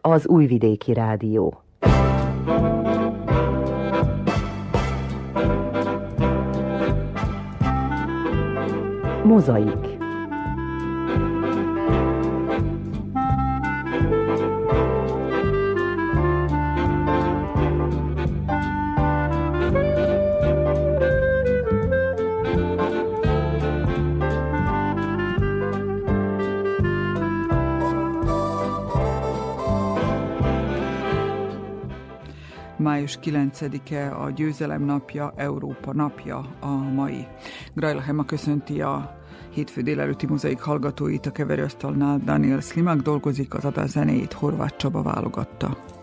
Az Újvidéki Rádió. Mozaik május 9-e a győzelem napja, Európa napja a mai. Grajla Hema köszönti a hétfő délelőtti mozaik hallgatóit a keverőasztalnál. Daniel Slimak dolgozik, az adás zenéjét Horváth Csaba válogatta.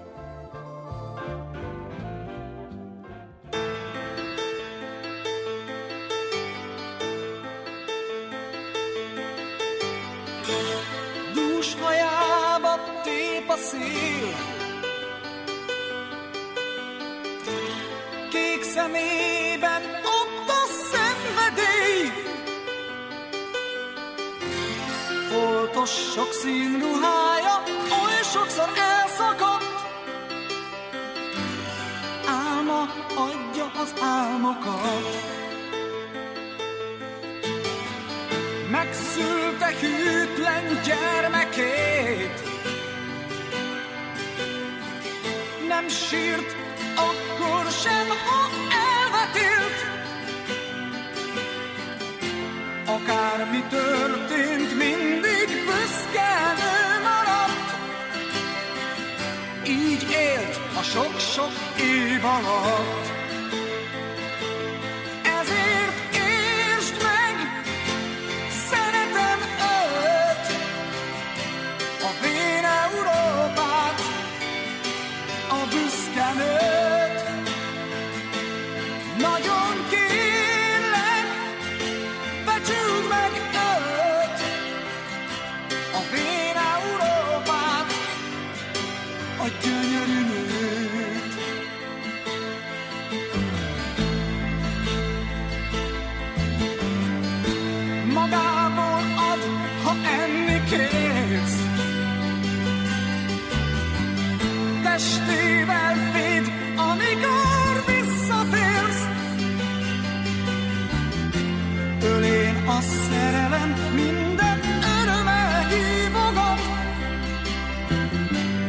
a szerelem, minden öröme hívogat.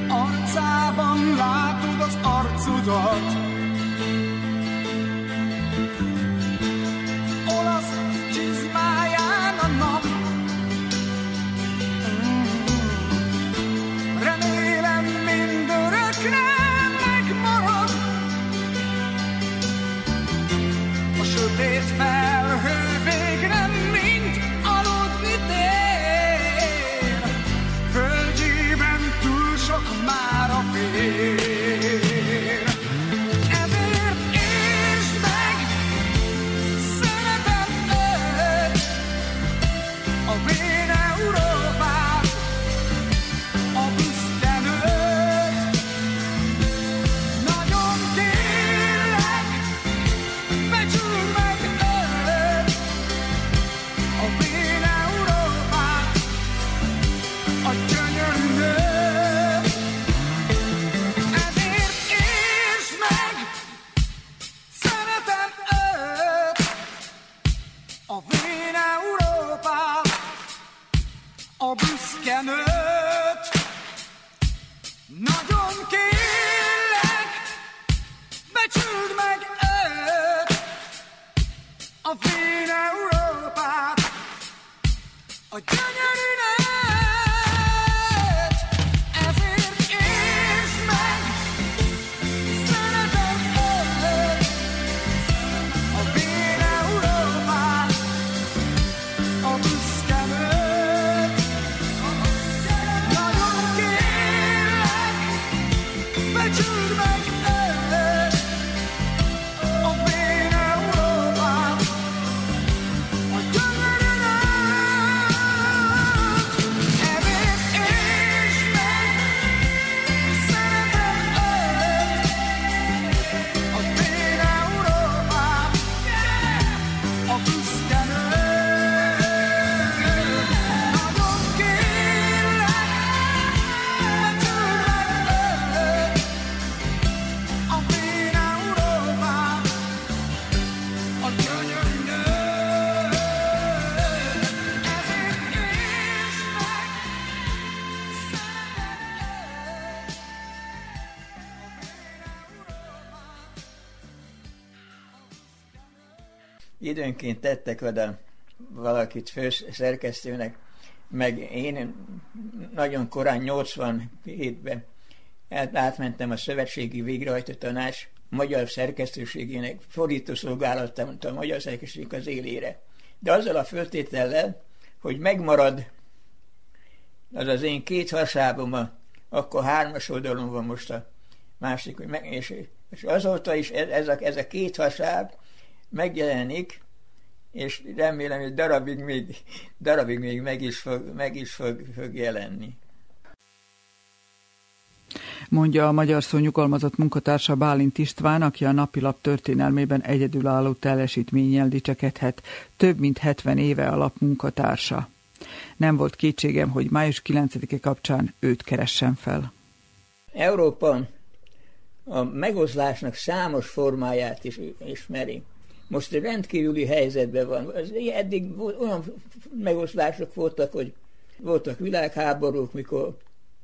Arcában látod az arcudat, időnként tettek oda valakit főszerkesztőnek, meg én nagyon korán 87-ben átmentem a Szövetségi Végrehajtó Tanács magyar szerkesztőségének fordítószolgálatot a magyar szerkesztőség az élére. De azzal a föltétellel, hogy megmarad az az én két hasábom, akkor hármas oldalon van most a másik, és, és azóta is ez, ez, a, ez a két hasáb megjelenik, és remélem, hogy darabig még, darabig még meg is fog, meg is fog, fog jelenni mondja a magyar szó nyugalmazott munkatársa Bálint István, aki a napilap történelmében egyedülálló teljesítménnyel dicsekedhet, több mint 70 éve alap munkatársa. Nem volt kétségem, hogy május 9-e kapcsán őt keressem fel. Európa a megoszlásnak számos formáját is ismeri. Most egy rendkívüli helyzetben van. Eddig olyan megoszlások voltak, hogy voltak világháborúk, mikor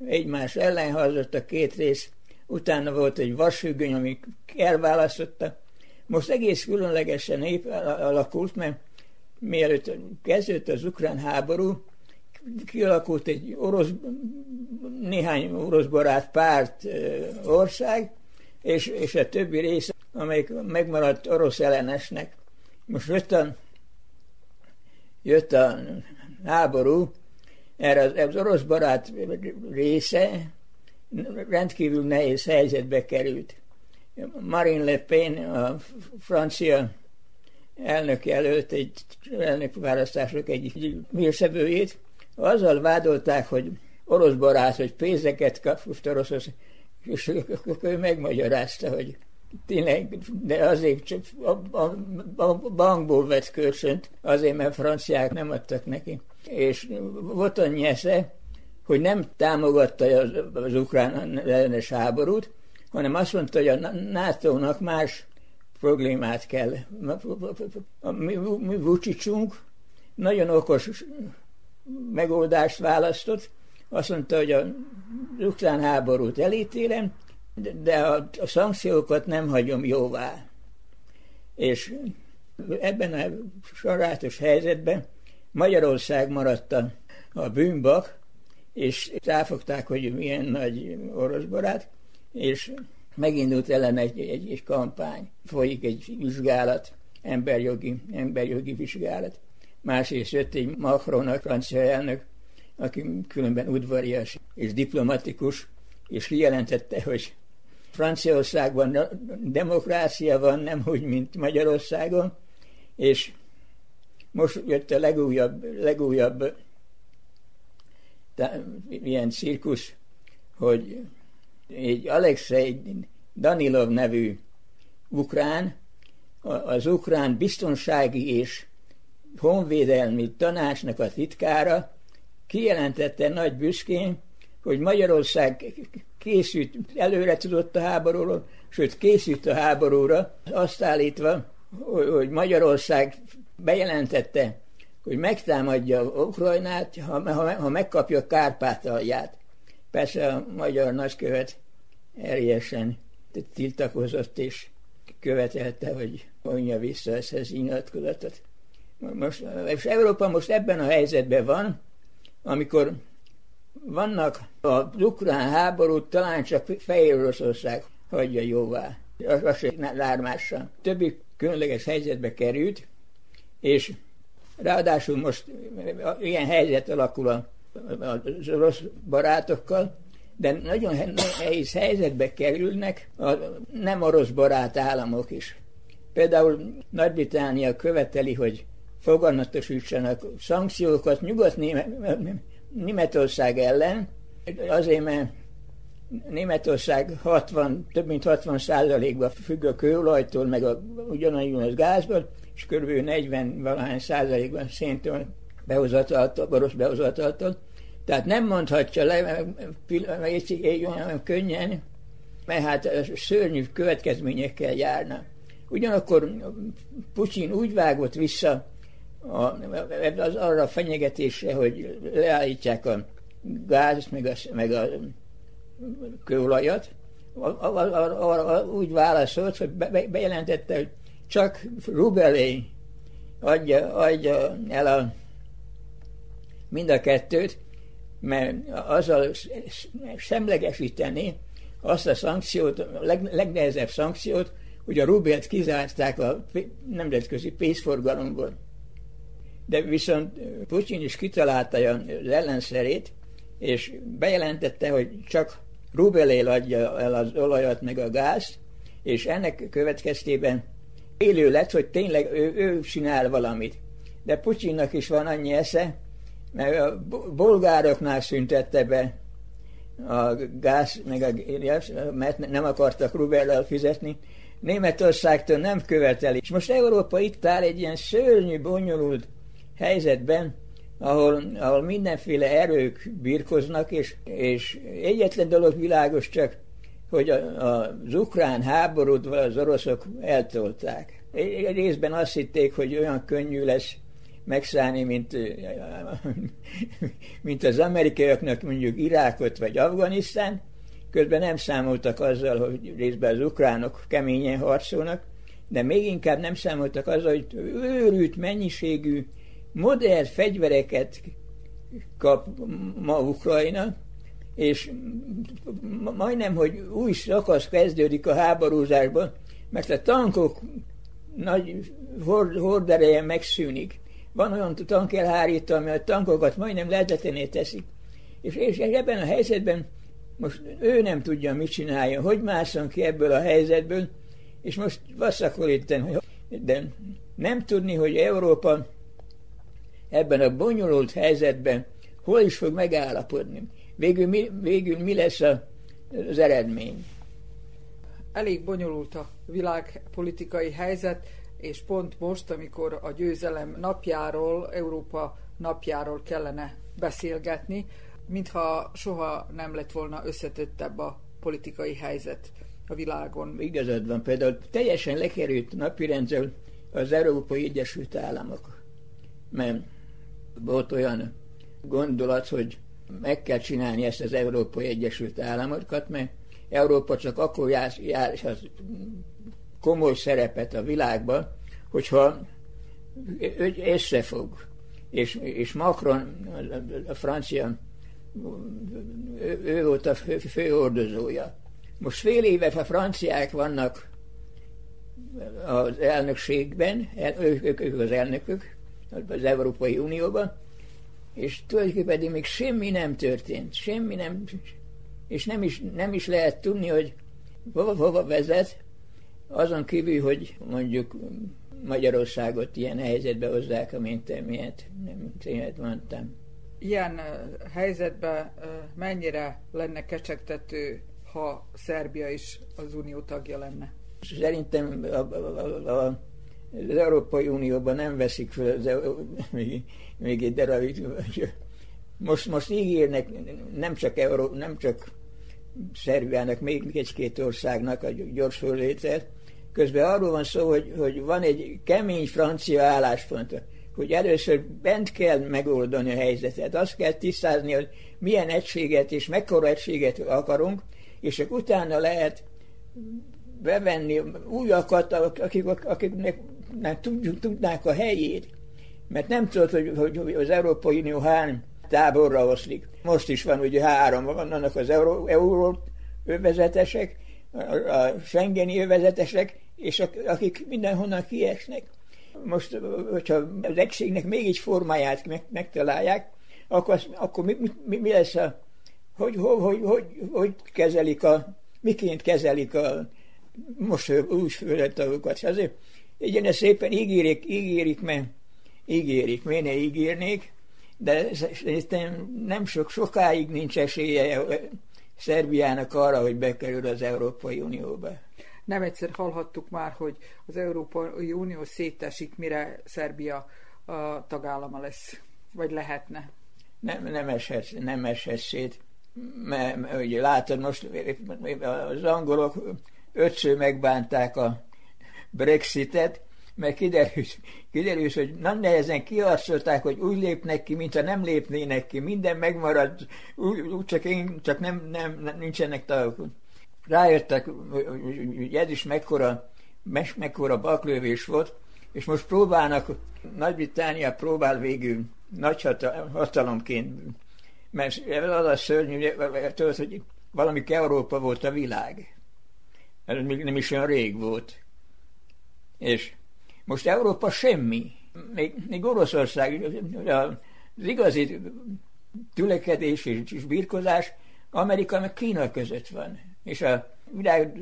egymás ellen hazott a két rész, utána volt egy vasfüggöny, ami elválasztotta. Most egész különlegesen nép alakult, mert mielőtt kezdődött az ukrán háború, kialakult egy orosz, néhány orosz barát párt ország, és, és a többi rész, amelyik megmaradt orosz ellenesnek. Most jött a, jött a háború, erre az, az orosz barát része rendkívül nehéz helyzetbe került. Marine Le Pen, a francia elnök jelölt egy elnökválasztások egy hírszevőjét, azzal vádolták, hogy orosz barát, hogy pénzeket kap most orosz, és ő megmagyarázta, hogy tényleg, de azért csak a, a, a bankból vett kölcsönt, azért, mert franciák nem adtak neki és volt annyi esze, hogy nem támogatta az, az ukrán ellenes háborút, hanem azt mondta, hogy a NATO-nak más problémát kell. Mi, mi Vucicunk nagyon okos megoldást választott, azt mondta, hogy az ukrán háborút elítélem, de a, a szankciókat nem hagyom jóvá. És ebben a sarátos helyzetben Magyarország maradt a, a bűnbak, és ráfogták, hogy milyen nagy orosz barát, és megindult ellen egy, egy, egy kampány. Folyik egy vizsgálat, emberjogi, emberjogi vizsgálat. Másrészt jött egy Macron, a francia elnök, aki különben udvarias és diplomatikus, és kijelentette, hogy Franciaországban demokrácia van, nem úgy, mint Magyarországon, és most jött a legújabb, legújabb ilyen cirkusz, hogy egy Alexei Danilov nevű ukrán, az ukrán biztonsági és honvédelmi tanácsnak a titkára kijelentette nagy büszkén, hogy Magyarország készült, előre tudott a háborúról, sőt készült a háborúra, azt állítva, hogy Magyarország bejelentette, hogy megtámadja Ukrajnát, ha, ha, ha megkapja Kárpátalját. Persze a magyar nagykövet erjesen tiltakozott és követelte, hogy vonja vissza ezt az nyilatkozatot. Most, és Európa most ebben a helyzetben van, amikor vannak az ukrán háborút, talán csak Fehér Oroszország hagyja jóvá. Az lármással. Többi különleges helyzetbe került, és ráadásul most ilyen helyzet alakul az orosz barátokkal, de nagyon nehéz helyzetbe kerülnek a nem orosz barát államok is. Például Nagy-Británia követeli, hogy foganatosítsanak szankciókat Nyugat-Németország ellen, azért, mert Németország 60, több mint 60 százalékban függ a kőolajtól, meg a, ugyanannyi az gázból, és kb. 40 valahány százalékban széntől behozataltól, boros behozataltól. Tehát nem mondhatja le olyan könnyen, mert hát szörnyű következményekkel járna. Ugyanakkor Putin úgy vágott vissza a, az arra a fenyegetésre, hogy leállítják a gáz, meg a, meg a kőolajat, arra úgy válaszolt, hogy bejelentette, hogy csak rubelé adja, adja el a, mind a kettőt, mert azzal semlegesíteni azt a szankciót, a leg, legnehezebb szankciót, hogy a rubelt kizárták a nemzetközi pénzforgalomból. De viszont Putyin is kitalálta az ellenszerét, és bejelentette, hogy csak rubelél adja el az olajat meg a gázt, és ennek következtében élő lett, hogy tényleg ő, ő csinál valamit. De Putyinnak is van annyi esze, mert a bolgároknál szüntette be a gáz, meg a, mert nem akartak rubellel fizetni, Németországtól nem követeli. És most Európa itt áll egy ilyen szörnyű, bonyolult helyzetben, ahol, ahol mindenféle erők birkoznak, és, és egyetlen dolog világos csak, hogy a, a, az ukrán háborút az oroszok eltolták. Egy részben azt hitték, hogy olyan könnyű lesz megszállni, mint, mint az amerikaiaknak mondjuk Irákot vagy Afganisztán, közben nem számoltak azzal, hogy részben az ukránok keményen harcolnak, de még inkább nem számoltak azzal, hogy őrült mennyiségű modern fegyvereket kap ma Ukrajna, és majdnem, hogy új szakasz kezdődik a háborúzásban, mert a tankok nagy hordereje megszűnik. Van olyan tankelhárító, ami a tankokat majdnem lehetetlené teszik. És, és ebben a helyzetben most ő nem tudja, mit csinálja, hogy mászon ki ebből a helyzetből, és most vasszakolítem, de nem tudni, hogy Európa ebben a bonyolult helyzetben hol is fog megállapodni. Végül mi, végül mi lesz a, az eredmény? Elég bonyolult a világpolitikai helyzet, és pont most, amikor a győzelem napjáról, Európa napjáról kellene beszélgetni, mintha soha nem lett volna összetettebb a politikai helyzet a világon. Igazad van, például teljesen lekerült napirendről az Európai Egyesült Államok. Mert volt olyan gondolat, hogy meg kell csinálni ezt az Európai Egyesült Államokat, mert Európa csak akkor jár, jár az komoly szerepet a világban, hogyha összefog. És, és Macron, a francia ő, ő volt a fő, főordozója. Most fél éve a franciák vannak az elnökségben, ők, ők, ők az elnökök az Európai Unióban, és tulajdonképpen pedig még semmi nem történt, semmi nem, és nem is, nem is lehet tudni, hogy hova, hova vezet, azon kívül, hogy mondjuk Magyarországot ilyen helyzetbe hozzák, amint miért nem tényleg mondtam ilyen helyzetben mennyire lenne kecsegtető, ha Szerbia is az unió tagja lenne? Szerintem a, a, a, az Európai Unióban nem veszik fel az, még, még egy darabig. Most, most ígérnek nem csak, Euró, nem csak Szerbiának, még egy-két országnak a gyors föllétet. Közben arról van szó, hogy, hogy van egy kemény francia álláspont hogy először bent kell megoldani a helyzetet. Azt kell tisztázni, hogy milyen egységet és mekkora egységet akarunk, és csak utána lehet bevenni újakat, akik, akiknek nem tudjuk, tudnák a helyét. Mert nem tudod, hogy, hogy az Európai Unió hány táborra oszlik. Most is van ugye három, vannak az euró, euró övezetesek, a Schengeni övezetesek, és akik mindenhonnan kiesnek most, hogyha az egységnek még egy formáját meg, megtalálják, akkor, akkor mi, mi, mi lesz a, hogy, hogy, hogy, hogy, hogy kezelik a, miként kezelik a most új fölöttagokat. Azért egyenes szépen ígérik, ígérik, mert ígérik, miért ne ígérnék, de szerintem nem sok, sokáig nincs esélye Szerbiának arra, hogy bekerül az Európai Unióba. Nem egyszer hallhattuk már, hogy az Európai Unió szétesik, mire Szerbia a tagállama lesz, vagy lehetne. Nem, nem eshet, nem eshet szét. Mert, mert ugye látod, most az angolok ötször megbánták a Brexitet, mert kiderült, kiderült hogy nem nehezen kiharcolták, hogy úgy lépnek ki, mintha nem lépnének ki. Minden megmarad, úgy, csak én, csak nem, nem, nem nincsenek tagok rájöttek, hogy ez is mekkora, mekkora baklövés volt, És most próbálnak, Nagy-Britannia próbál végül nagy hatalomként, mert az a szörnyű, hogy valami Európa volt a világ. Ez még nem is olyan rég volt. És most Európa semmi. Még, még Oroszország, az igazi tülekedés és birkozás Amerika meg Kína között van. És a világ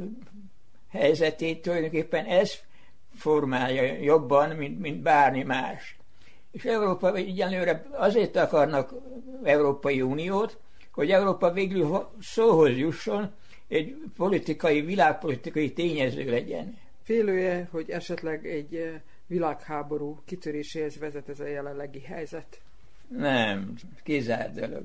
helyzetét tulajdonképpen ez formálja jobban, mint, mint bármi más. És Európa egyenlőre azért akarnak Európai Uniót, hogy Európa végül szóhoz jusson, egy politikai, világpolitikai tényező legyen. Félője, hogy esetleg egy eh, világháború kitöréséhez vezet ez a jelenlegi helyzet? Nem, kizárt dolog.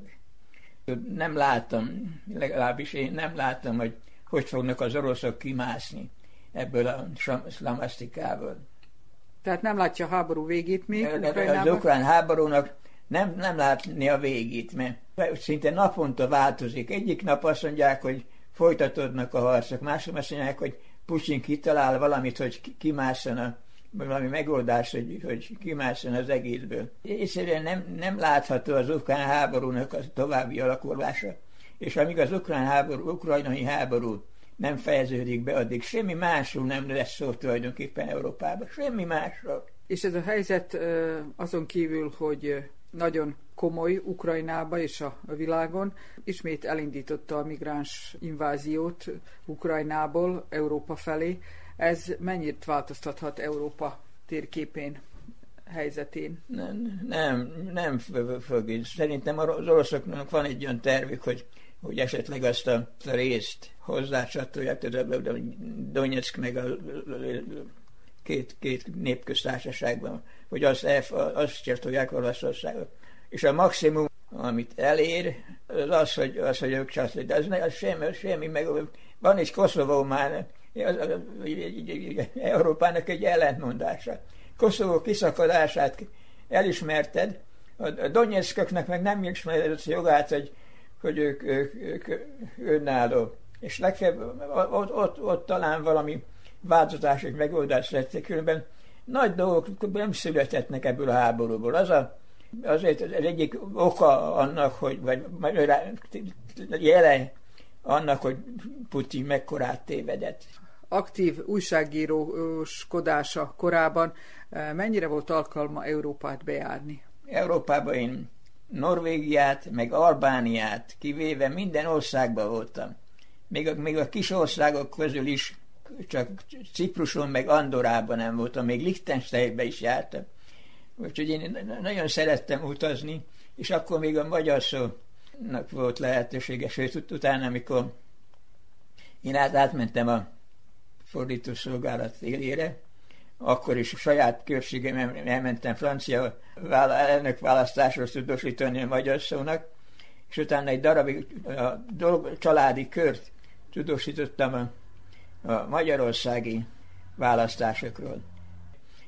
Nem látom, legalábbis én nem látom, hogy hogy fognak az oroszok kimászni ebből a szlamasztikából. Tehát nem látja a háború végét még Az ukrán háborúnak nem, nem látni a végét, mert szinte naponta változik. Egyik nap azt mondják, hogy folytatódnak a harcok, mások azt mondják, hogy Putin kitalál valamit, hogy kimásszon a valami megoldás, hogy, hogy kimásszon az egészből. Egyszerűen nem, nem látható az ukrán háborúnak a további alakulása. És amíg az ukrán háború, ukrajnai háború nem fejeződik be, addig semmi másról nem lesz szó tulajdonképpen Európában. Semmi másról. És ez a helyzet azon kívül, hogy nagyon komoly Ukrajnába és a világon. Ismét elindította a migráns inváziót Ukrajnából Európa felé. Ez mennyit változtathat Európa térképén? helyzetén? Nem, nem, nem fog. Szerintem az oroszoknak van egy olyan tervük, hogy, hogy esetleg azt a, a részt hozzácsatolják, Donetsk meg a két, két népköztársaságban, hogy azt, azt csatolják Olaszországot. És a maximum, amit elér, az az, hogy, az, hogy ők csatolják. De az, az semmi, semmi, meg van is Koszovó már, az, az, Európának egy ellentmondása. Koszovó kiszakadását elismerted, a Donetszköknek meg nem ismered a jogát, hogy, hogy ők, ők, ők önálló. És legfeljebb ott, ott, ott talán valami változás és megoldás lett, különben nagy dolgok nem születetnek ebből a háborúból. Az a, azért az egyik oka annak, hogy, vagy jele annak, hogy Putin mekkorát tévedett. Aktív újságíróskodása korában eh, mennyire volt alkalma Európát bejárni? Európában én Norvégiát, meg Albániát kivéve minden országban voltam. Még a, még a kis országok közül is csak Cipruson meg Andorában nem voltam, még Liechtensteinbe is jártam. Úgyhogy én nagyon szerettem utazni, és akkor még a magyar szónak volt lehetősége, sőt utána, amikor én át, átmentem a fordítószolgálat élére, akkor is a saját körségem elmentem francia elnök választásról tudósítani a magyar szónak, és utána egy darabig a dolg, családi kört tudósítottam a a magyarországi választásokról.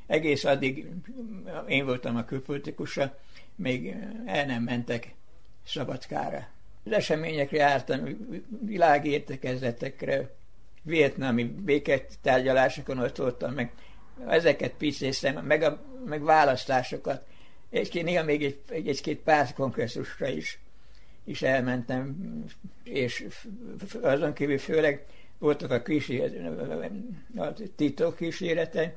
Egész addig én voltam a külpolitikusa, még el nem mentek Szabadkára. Az eseményekre jártam, világértekezletekre, vietnami béketárgyalásokon ott voltam, meg ezeket piszésztem, meg, a, meg választásokat. És néha még egy, egy, egy-két pártkongresszusra is, is elmentem, és azon kívül főleg voltak a, kísérlet, a titok kísérete,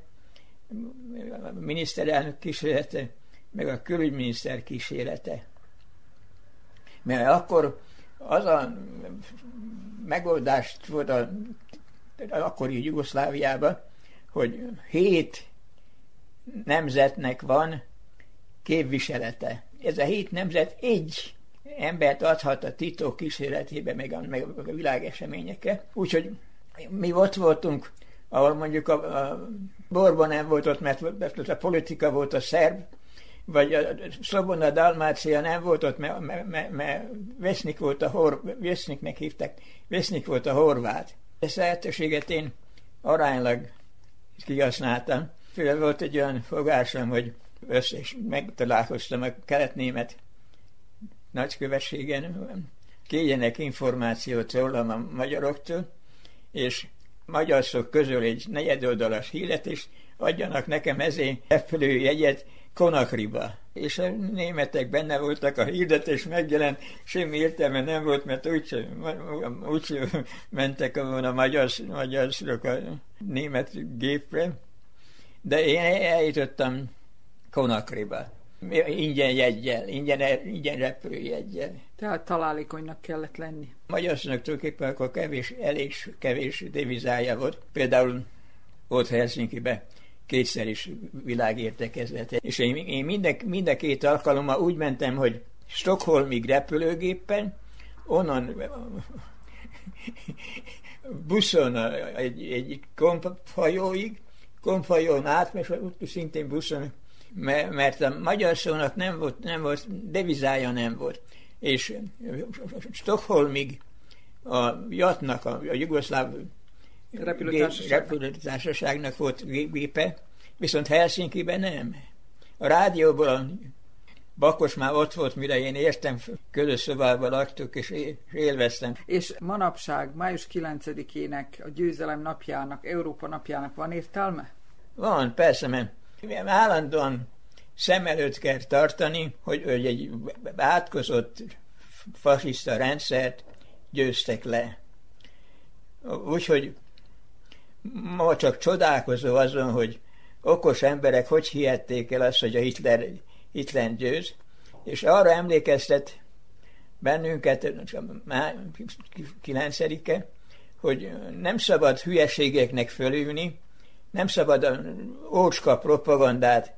a miniszterelnök kísérlete, meg a külügyminiszter kísérlete. Mert akkor az a megoldást volt a, akkori Jugoszláviában, hogy hét nemzetnek van képviselete. Ez a hét nemzet egy embert adhat a titok kísérletébe, meg a, meg a világeseményekre. Úgyhogy mi ott voltunk, ahol mondjuk a, a Borban nem volt ott, mert, a politika volt a szerb, vagy a Szlobona Dalmácia nem volt ott, mert, mert, mert, Vesznik volt a hor, Veszniknek hívták, Vesznik volt a horvát. Ezt lehetőséget én aránylag kihasználtam. Főleg volt egy olyan fogásom, hogy össze is megtalálkoztam a keletnémet nagykövetségen kérjenek információt rólam a magyaroktól, és magyar szok közül egy negyedoldalas híret, és adjanak nekem ezért repülőjegyet Konakriba. És a németek benne voltak, a hirdetés megjelent, semmi értelme nem volt, mert úgy, úgy mentek volna magyar, magyar a német gépre. De én eljutottam Konakriba. Ingyen jegyel, ingyen, ingyen repülőjegyel. Tehát találékonynak kellett lenni. Magyarországnak tulajdonképpen akkor kevés, elég kevés devizája volt. Például volt Helsinki-be kétszer is világértekezlete. És én, én minden, minden két alkalommal úgy mentem, hogy Stockholmig repülőgéppen, onnan buszon egy, egy komphajóig, komphajón át, és szintén buszon, mert a magyar szónak nem volt, nem volt, devizája nem volt. És Stockholmig a jatnak, a, a jugoszláv repülőtársaságnak volt gépe, viszont Helsinki-ben nem. A rádióból a Bakos már ott volt, mire én értem, közös szobában laktuk, és élveztem. És manapság, május 9-ének, a győzelem napjának, Európa napjának van értelme? Van, persze, mert állandóan szem előtt kell tartani, hogy, egy átkozott fasiszta rendszert győztek le. Úgyhogy ma csak csodálkozó azon, hogy okos emberek hogy hihették el azt, hogy a Hitler, Hitler győz, és arra emlékeztet bennünket, már kilencedike, hogy nem szabad hülyeségeknek fölülni, nem szabad ócska propagandát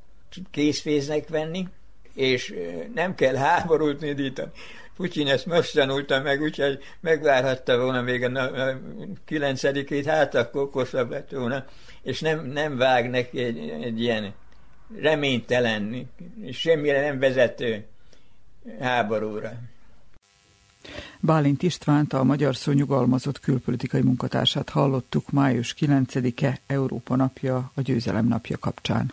készpénznek venni, és nem kell háborút indítani. Putyin ezt most tanulta meg, úgyhogy megvárhatta volna még a, kilencedikét, hát akkor okosabb lett volna, és nem, nem vág neki egy, egy ilyen reménytelen, semmire nem vezető háborúra. Bálint Istvánt, a Magyar Szó nyugalmazott külpolitikai munkatársát hallottuk május 9-e Európa napja, a győzelem napja kapcsán.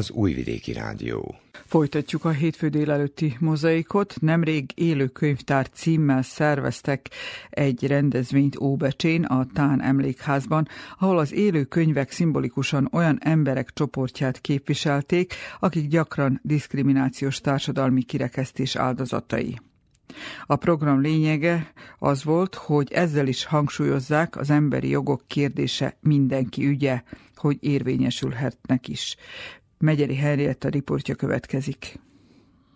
Az Újvidéki Rádió. Folytatjuk a hétfő délelőtti mozaikot. Nemrég élő könyvtár címmel szerveztek egy rendezvényt Óbecsén, a Tán emlékházban, ahol az élő könyvek szimbolikusan olyan emberek csoportját képviselték, akik gyakran diszkriminációs társadalmi kirekesztés áldozatai. A program lényege az volt, hogy ezzel is hangsúlyozzák az emberi jogok kérdése mindenki ügye, hogy érvényesülhetnek is. Megyeri Henrietta riportja következik.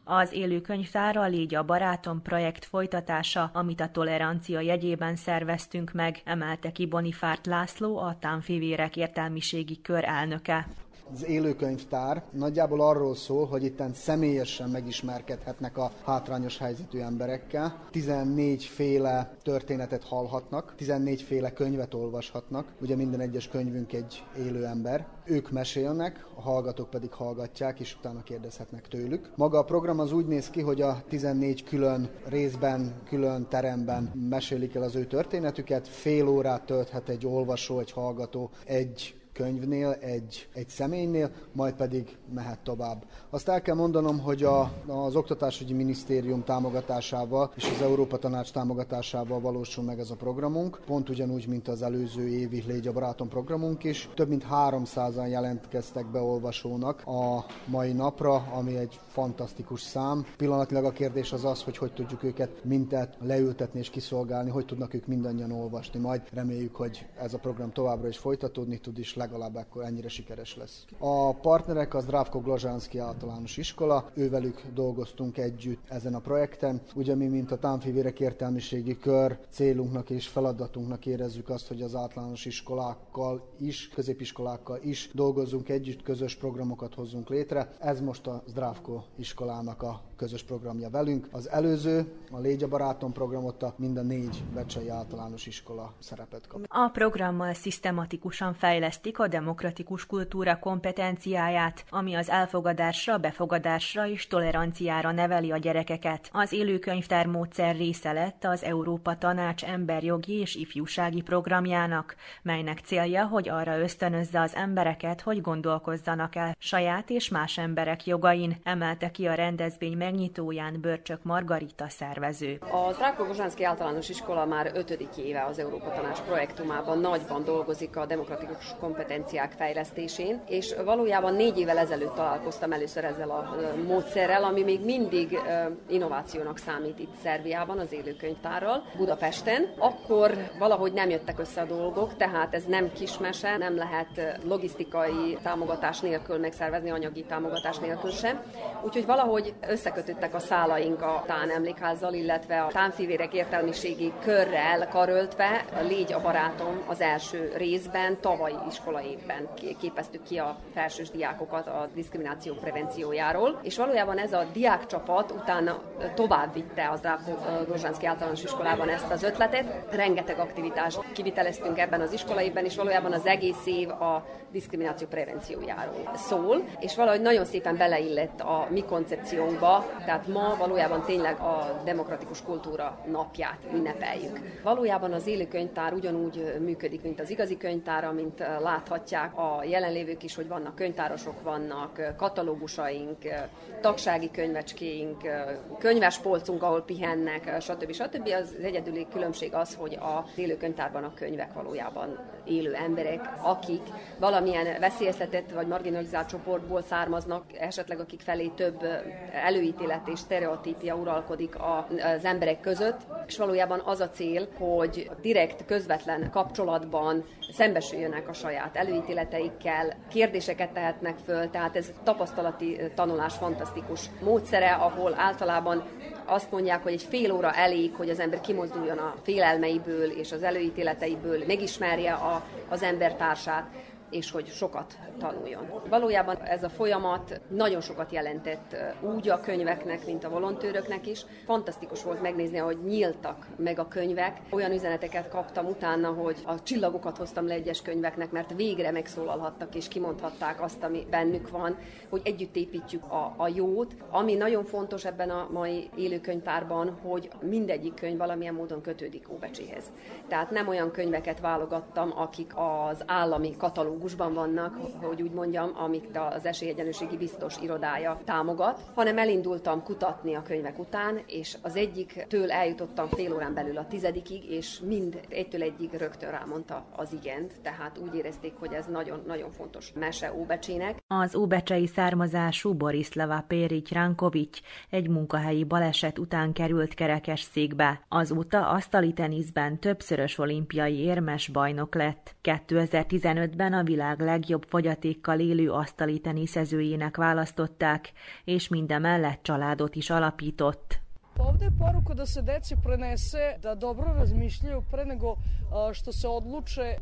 Az élő könyvtár a Légy a Barátom projekt folytatása, amit a tolerancia jegyében szerveztünk meg, emelte ki Bonifárt László, a Tánfivérek értelmiségi kör elnöke. Az élőkönyvtár nagyjából arról szól, hogy itten személyesen megismerkedhetnek a hátrányos helyzetű emberekkel. 14 féle történetet hallhatnak, 14 féle könyvet olvashatnak. Ugye minden egyes könyvünk egy élő ember. Ők mesélnek, a hallgatók pedig hallgatják, és utána kérdezhetnek tőlük. Maga a program az úgy néz ki, hogy a 14 külön részben, külön teremben mesélik el az ő történetüket. Fél órát tölthet egy olvasó, egy hallgató egy könyvnél, egy, egy személynél, majd pedig mehet tovább. Azt el kell mondanom, hogy a, az Oktatásügyi Minisztérium támogatásával és az Európa Tanács támogatásával valósul meg ez a programunk, pont ugyanúgy, mint az előző évi Légy a Barátom programunk is. Több mint 300-an jelentkeztek be olvasónak a mai napra, ami egy fantasztikus szám. Pillanatilag a kérdés az az, hogy hogy tudjuk őket mintet leültetni és kiszolgálni, hogy tudnak ők mindannyian olvasni. Majd reméljük, hogy ez a program továbbra is folytatódni tud, és legalább akkor ennyire sikeres lesz. A partnerek az Zdravko Glazsánszki általános iskola, ővelük dolgoztunk együtt ezen a projekten. Ugye mi, mint a Támfivérek értelmiségi kör célunknak és feladatunknak érezzük azt, hogy az általános iskolákkal is, középiskolákkal is dolgozunk együtt, közös programokat hozzunk létre. Ez most a Zdravko iskolának a közös programja velünk. Az előző, a Légy a Barátom programot a mind a négy Becsei általános iskola szerepet kap. A programmal szisztematikusan fejlesztik a demokratikus kultúra kompetenciáját, ami az elfogadásra, befogadásra és toleranciára neveli a gyerekeket. Az élőkönyvtár módszer része lett az Európa Tanács emberjogi és ifjúsági programjának, melynek célja, hogy arra ösztönözze az embereket, hogy gondolkozzanak el saját és más emberek jogain, emelte ki a rendezvény megnyitóján Börcsök Margarita szervező. A Zdrákó Bozsánszki általános iskola már ötödik éve az Európa Tanács projektumában nagyban dolgozik a demokratikus kompetenciák fejlesztésén, és valójában négy évvel ezelőtt találkoztam először ezzel a módszerrel, ami még mindig innovációnak számít itt Szerbiában, az élőkönyvtárral, Budapesten. Akkor valahogy nem jöttek össze a dolgok, tehát ez nem kismese, nem lehet logisztikai támogatás nélkül megszervezni, anyagi támogatás nélkül sem. Úgyhogy valahogy összekötöttek a szálaink a Tán illetve a Tánfivérek értelmiségi körrel karöltve, Légy a barátom az első részben, tavalyi iskola évben képeztük ki a felsős diákokat a diszkrimináció prevenciójáról, és valójában ez a diákcsapat utána tovább vitte az Grozsánszki általános iskolában ezt az ötletet. Rengeteg aktivitást kiviteleztünk ebben az iskolaében, és valójában az egész év a diszkrimináció prevenciójáról szól, és valahogy nagyon szépen beleillett a mi koncepciónkba, tehát ma valójában tényleg a demokratikus kultúra napját ünnepeljük. Valójában az élő könyvtár ugyanúgy működik, mint az igazi könyvtár, mint láthatják a jelenlévők is, hogy vannak könyvtárosok, vannak katalógusaink, tagsági könyvecskéink, könyvespolcunk, ahol pihennek, stb. stb. Az egyedüli különbség az, hogy az élő könyvtárban a könyvek valójában élő emberek, akik valamilyen veszélyeztetett vagy marginalizált csoportból származnak, esetleg akik felé több előítélet és sztereotípia uralkodik az emberek között, és valójában az a cél, hogy direkt, közvetlen kapcsolatban szembesüljönek a saját előítéleteikkel, kérdéseket tehetnek föl, tehát ez tapasztalati tanulás fantasztikus módszere, ahol általában azt mondják, hogy egy fél óra elég, hogy az ember kimozduljon a félelmeiből és az előítéleteiből, megismerje a, az embertársát, és hogy sokat tanuljon. Valójában ez a folyamat nagyon sokat jelentett úgy a könyveknek, mint a volontőröknek is. Fantasztikus volt megnézni, hogy nyíltak meg a könyvek. Olyan üzeneteket kaptam utána, hogy a csillagokat hoztam le egyes könyveknek, mert végre megszólalhattak és kimondhatták azt, ami bennük van, hogy együtt építjük a, a jót. Ami nagyon fontos ebben a mai élőkönyvtárban, hogy mindegyik könyv valamilyen módon kötődik Óbecséhez. Tehát nem olyan könyveket válogattam, akik az állami katalógusban vannak, hogy úgy mondjam, amit az esélyegyenlőségi biztos irodája támogat, hanem elindultam kutatni a könyvek után, és az egyik től eljutottam fél órán belül a tizedikig, és mind egytől egyig rögtön rámondta az igent, tehát úgy érezték, hogy ez nagyon-nagyon fontos mese Óbecsének. Az óbecsei származású Borislava Pérics Rankovics egy munkahelyi baleset után került kerekes székbe. Azóta asztali teniszben többszörös olimpiai érmes bajnok lett. 2015-ben a világ legjobb fogyatékkal élő asztali teniszezőjének választották, és mindemellett családot is alapított. Ovde je poruka da se deci prenese da dobro razmišljaju pre nego što se odluče.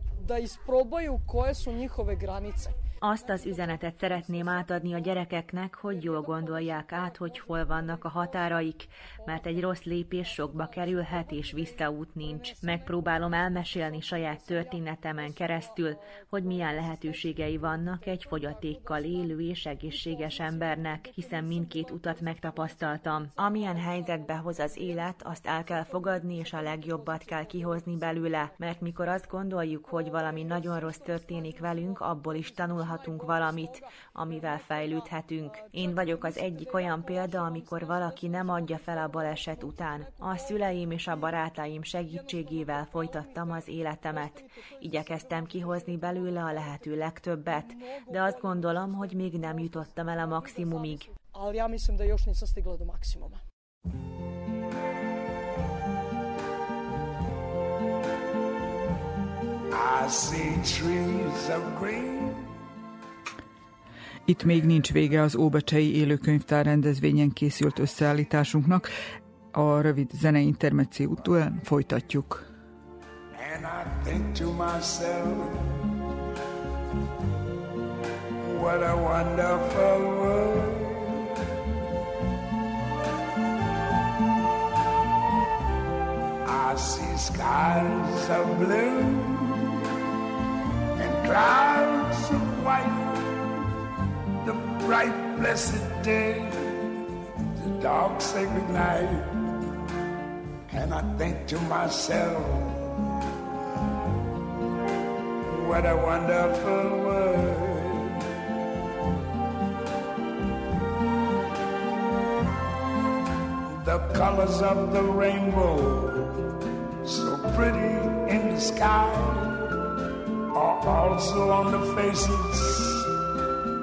Azt az üzenetet szeretném átadni a gyerekeknek, hogy jól gondolják át, hogy hol vannak a határaik, mert egy rossz lépés sokba kerülhet, és visszaút nincs. Megpróbálom elmesélni saját történetemen keresztül, hogy milyen lehetőségei vannak egy fogyatékkal élő és egészséges embernek, hiszen mindkét utat megtapasztaltam. Amilyen helyzetbe hoz az élet, azt el kell fogadni, és a legjobbat kell kihozni belőle, mert mikor azt gondoljuk, hogy valami nagyon rossz történik velünk, abból is tanulhatunk tanulhatunk valamit, amivel fejlődhetünk. Én vagyok az egyik olyan példa, amikor valaki nem adja fel a baleset után. A szüleim és a barátaim segítségével folytattam az életemet. Igyekeztem kihozni belőle a lehető legtöbbet, de azt gondolom, hogy még nem jutottam el a maximumig. Ali ja mislim da još nisam stigla do maksimuma. I see trees of green itt még nincs vége az Óbecsei élőkönyvtár rendezvényen készült összeállításunknak. A rövid zenei intermecció után folytatjuk. And I think to myself, what a wonderful world. I see skies of blue and clouds of white bright, blessed day, the dark, sacred night. And I think to myself, what a wonderful world. The colors of the rainbow, so pretty in the sky, are also on the faces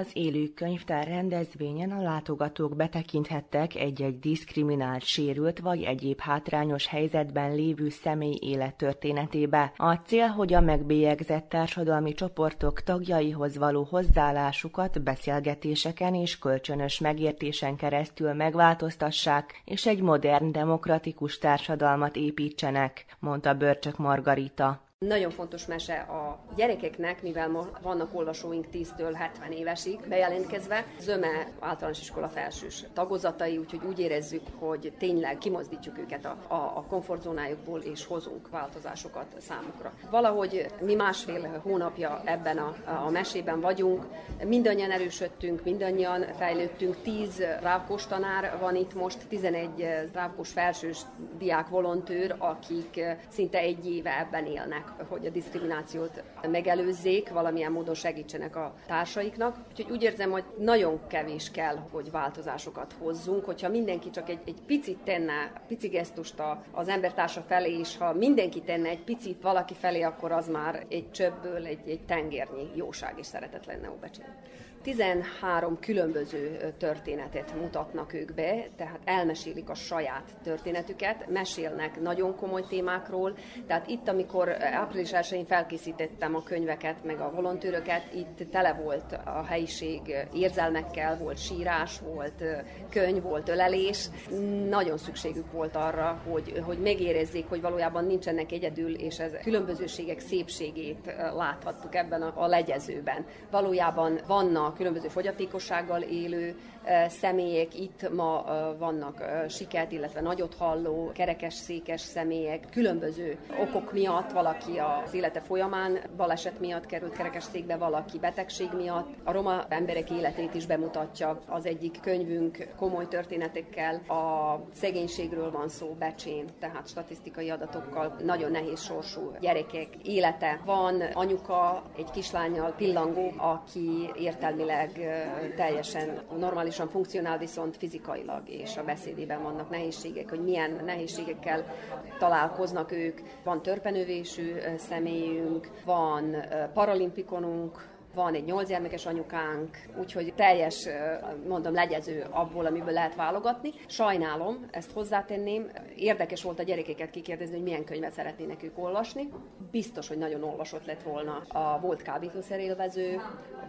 Az élő könyvtár rendezvényen a látogatók betekinthettek egy-egy diszkriminált, sérült vagy egyéb hátrányos helyzetben lévő személy élettörténetébe. A cél, hogy a megbélyegzett társadalmi csoportok tagjaihoz való hozzáállásukat beszélgetéseken és kölcsönös megértésen keresztül megváltoztassák, és egy modern, demokratikus társadalmat építsenek, mondta Börcsök Margarita. Nagyon fontos mese a gyerekeknek, mivel vannak olvasóink 10-től 70 évesig bejelentkezve. Zöme általános iskola felsős tagozatai, úgyhogy úgy érezzük, hogy tényleg kimozdítjuk őket a, a, a komfortzónájukból, és hozunk változásokat számukra. Valahogy mi másfél hónapja ebben a, a mesében vagyunk, mindannyian erősödtünk, mindannyian fejlődtünk, 10 rávkos tanár van itt most, 11 rávkos felsős diák volontőr, akik szinte egy éve ebben élnek hogy a diszkriminációt megelőzzék, valamilyen módon segítsenek a társaiknak. Úgyhogy úgy érzem, hogy nagyon kevés kell, hogy változásokat hozzunk, hogyha mindenki csak egy, egy picit tenne, pici gesztust az embertársa felé, és ha mindenki tenne egy picit valaki felé, akkor az már egy csöbből egy, egy tengernyi jóság és szeretet lenne Óbecsén. 13 különböző történetet mutatnak ők be, tehát elmesélik a saját történetüket, mesélnek nagyon komoly témákról, tehát itt, amikor április 1-én felkészítettem a könyveket, meg a volontőröket, itt tele volt a helyiség érzelmekkel, volt sírás, volt könyv, volt ölelés. Nagyon szükségük volt arra, hogy, hogy megérezzék, hogy valójában nincsenek egyedül, és ez különbözőségek szépségét láthattuk ebben a, a legyezőben. Valójában vannak különböző fogyatékossággal élő személyek, itt ma vannak siket, illetve nagyot halló, kerekes székes személyek, különböző okok miatt, valaki az élete folyamán baleset miatt került kerekes székbe, valaki betegség miatt. A roma emberek életét is bemutatja az egyik könyvünk komoly történetekkel. A szegénységről van szó Becsén, tehát statisztikai adatokkal nagyon nehéz sorsú gyerekek élete. Van anyuka, egy kislányjal pillangó, aki értelmileg teljesen normális normálisan funkcionál, viszont fizikailag és a beszédében vannak nehézségek, hogy milyen nehézségekkel találkoznak ők. Van törpenövésű személyünk, van paralimpikonunk, van egy nyolc gyermekes anyukánk, úgyhogy teljes, mondom, legyező abból, amiből lehet válogatni. Sajnálom, ezt hozzátenném, érdekes volt a gyerekeket kikérdezni, hogy milyen könyvet szeretnének ők olvasni. Biztos, hogy nagyon olvasott lett volna a volt kábítószerélvező,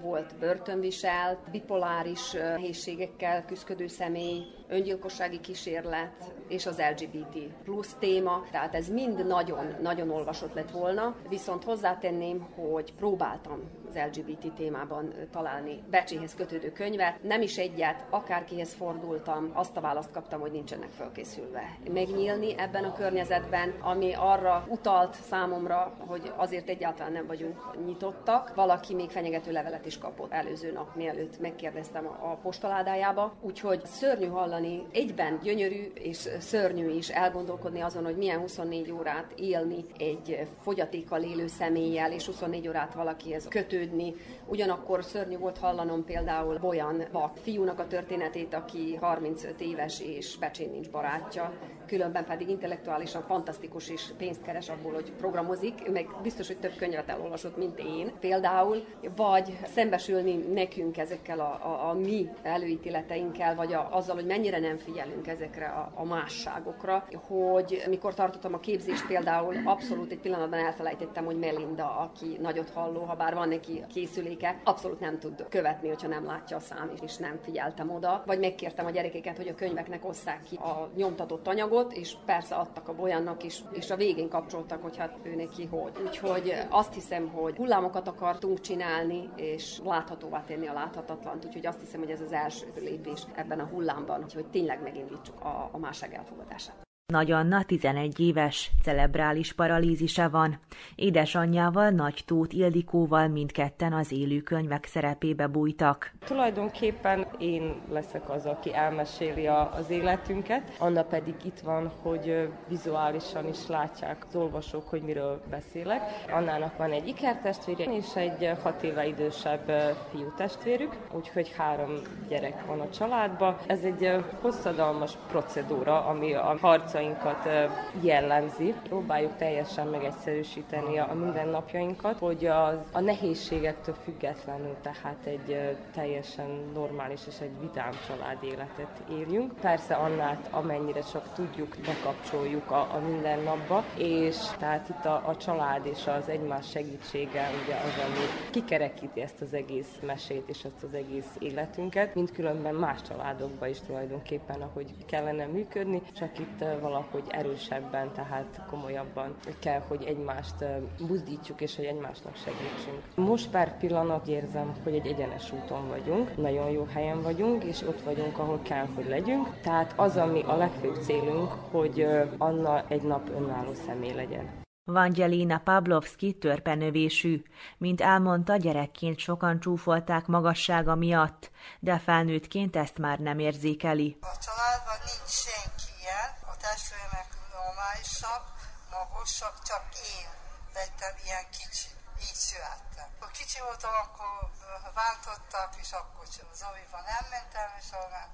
volt börtönviselt, bipoláris nehézségekkel küzdő személy, öngyilkossági kísérlet és az LGBT plusz téma, tehát ez mind nagyon-nagyon olvasott lett volna, viszont hozzátenném, hogy próbáltam az LGBT témában találni Becséhez kötődő könyvet. Nem is egyet, akárkihez fordultam, azt a választ kaptam, hogy nincsenek fölkészülve. Megnyílni ebben a környezetben, ami arra utalt számomra, hogy azért egyáltalán nem vagyunk nyitottak. Valaki még fenyegető levelet is kapott előző nap, mielőtt megkérdeztem a postaládájába. Úgyhogy szörnyű hallani, egyben gyönyörű és szörnyű is elgondolkodni azon, hogy milyen 24 órát élni egy fogyatékkal élő személlyel, és 24 órát valakihez kötő kötődni. Ugyanakkor szörnyű volt hallanom például Bojan Bak fiúnak a történetét, aki 35 éves és becsén nincs barátja, különben pedig intellektuálisan fantasztikus és pénzt keres abból, hogy programozik, meg biztos, hogy több könyvet elolvasott, mint én például, vagy szembesülni nekünk ezekkel a, a, a mi előítéleteinkkel, vagy a, azzal, hogy mennyire nem figyelünk ezekre a, a másságokra, hogy mikor tartottam a képzést például, abszolút egy pillanatban elfelejtettem, hogy Melinda, aki nagyot halló, ha bár van neki készüléke, abszolút nem tud követni, hogyha nem látja a szám, és nem figyeltem oda. Vagy megkértem a gyerekeket, hogy a könyveknek osszák ki a nyomtatott anyagot, és persze adtak a bolyannak is, és a végén kapcsoltak, hogy hát ő neki hogy. Úgyhogy azt hiszem, hogy hullámokat akartunk csinálni, és láthatóvá tenni a láthatatlant, úgyhogy azt hiszem, hogy ez az első lépés ebben a hullámban, hogy tényleg megindítsuk a, a másság elfogadását. Nagy Anna 11 éves, celebrális paralízise van. Édesanyjával, Nagy Tóth Ildikóval mindketten az élőkönyvek szerepébe bújtak. Tulajdonképpen én leszek az, aki elmeséli az életünket. Anna pedig itt van, hogy vizuálisan is látják az olvasók, hogy miről beszélek. Annának van egy ikertestvére és egy hat éve idősebb fiú testvérük, úgyhogy három gyerek van a családban. Ez egy hosszadalmas procedúra, ami a harca dolgainkat jellemzi. Próbáljuk teljesen megegyszerűsíteni a mindennapjainkat, hogy az, a nehézségektől függetlenül tehát egy teljesen normális és egy vidám család életet érjünk. Persze annát, amennyire csak tudjuk, bekapcsoljuk a, a mindennapba, és tehát itt a, a család és az egymás segítsége ugye az, ami kikerekíti ezt az egész mesét és ezt az egész életünket, mint különben más családokban is tulajdonképpen, ahogy kellene működni, csak itt valahogy erősebben, tehát komolyabban kell, hogy egymást buzdítsuk, és hogy egymásnak segítsünk. Most pár pillanat érzem, hogy egy egyenes úton vagyunk, nagyon jó helyen vagyunk, és ott vagyunk, ahol kell, hogy legyünk. Tehát az, ami a legfőbb célunk, hogy Anna egy nap önálló személy legyen. Vangelina Pavlovski törpenövésű. Mint elmondta, gyerekként sokan csúfolták magassága miatt, de felnőttként ezt már nem érzékeli. A családban senki ilyen, testvéremek normálisak, magasak, csak én lettem ilyen kicsi. Így születtem. Akkor kicsi voltam, akkor bántottak, és akkor nem mentem, és akkor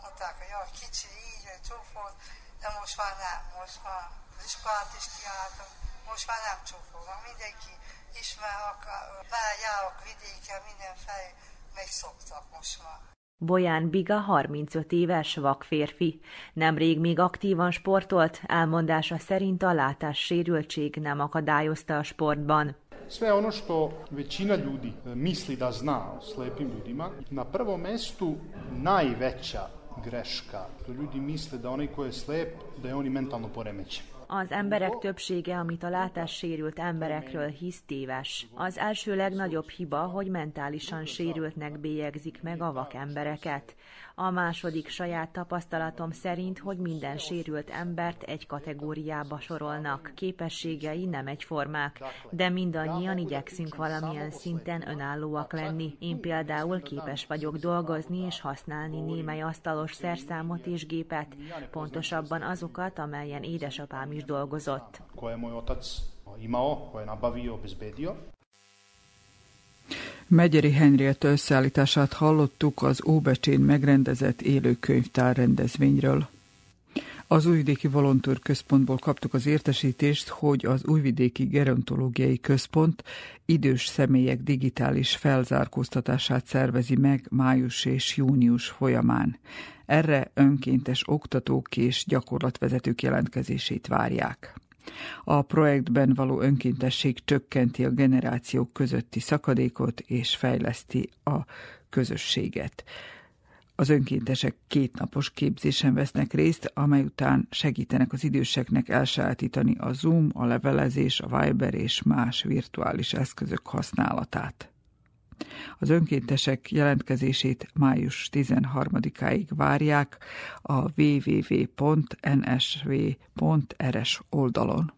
mondták, hogy jaj, kicsi, így, csúfolt, de most már nem, most már az iskolát is kiálltam, most már nem csúfolom, mindenki ismer, akár, járok vidéken, minden fej, megszoktak most már. Bolyán Biga 35 éves vakférfi. Nemrég még aktívan sportolt, elmondása szerint a látássérültség nem akadályozta a sportban. Sve ono što većina ljudi e, misli da zna o slepim ljudima, na prvom mestu najveća greška. Ljudi misle da onaj ko je slep, da je on mentalno poremećen. Az emberek többsége, amit a látássérült emberekről hisz téves. Az első legnagyobb hiba, hogy mentálisan sérültnek bélyegzik meg a vak embereket. A második saját tapasztalatom szerint, hogy minden sérült embert egy kategóriába sorolnak. Képességei nem egyformák, de mindannyian igyekszünk valamilyen szinten önállóak lenni. Én például képes vagyok dolgozni és használni némely asztalos szerszámot és gépet, pontosabban azokat, amelyen édesapám is dolgozott. Megyeri Henrietta összeállítását hallottuk az Óbecsén megrendezett élőkönyvtár rendezvényről. Az Újvidéki Volontőr Központból kaptuk az értesítést, hogy az Újvidéki Gerontológiai Központ idős személyek digitális felzárkóztatását szervezi meg május és június folyamán. Erre önkéntes oktatók és gyakorlatvezetők jelentkezését várják. A projektben való önkéntesség csökkenti a generációk közötti szakadékot és fejleszti a közösséget. Az önkéntesek kétnapos képzésen vesznek részt, amely után segítenek az időseknek elsajátítani a Zoom, a levelezés, a Viber és más virtuális eszközök használatát. Az önkéntesek jelentkezését május 13-áig várják a www.nsv.rs oldalon.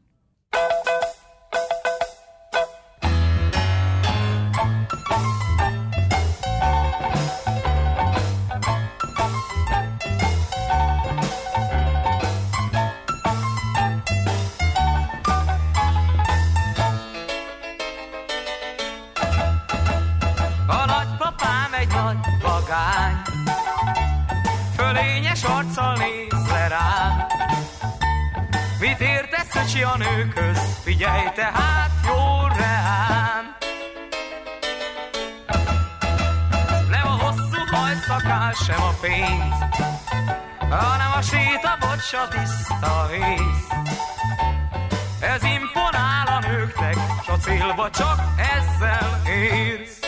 Öcsi a nőköz, figyelj tehát jól rám. Nem a hosszú hajszakás, sem a pénz, hanem a séta, bocs, a tiszta víz. Ez imponál a nőknek, s a célba csak ezzel érsz.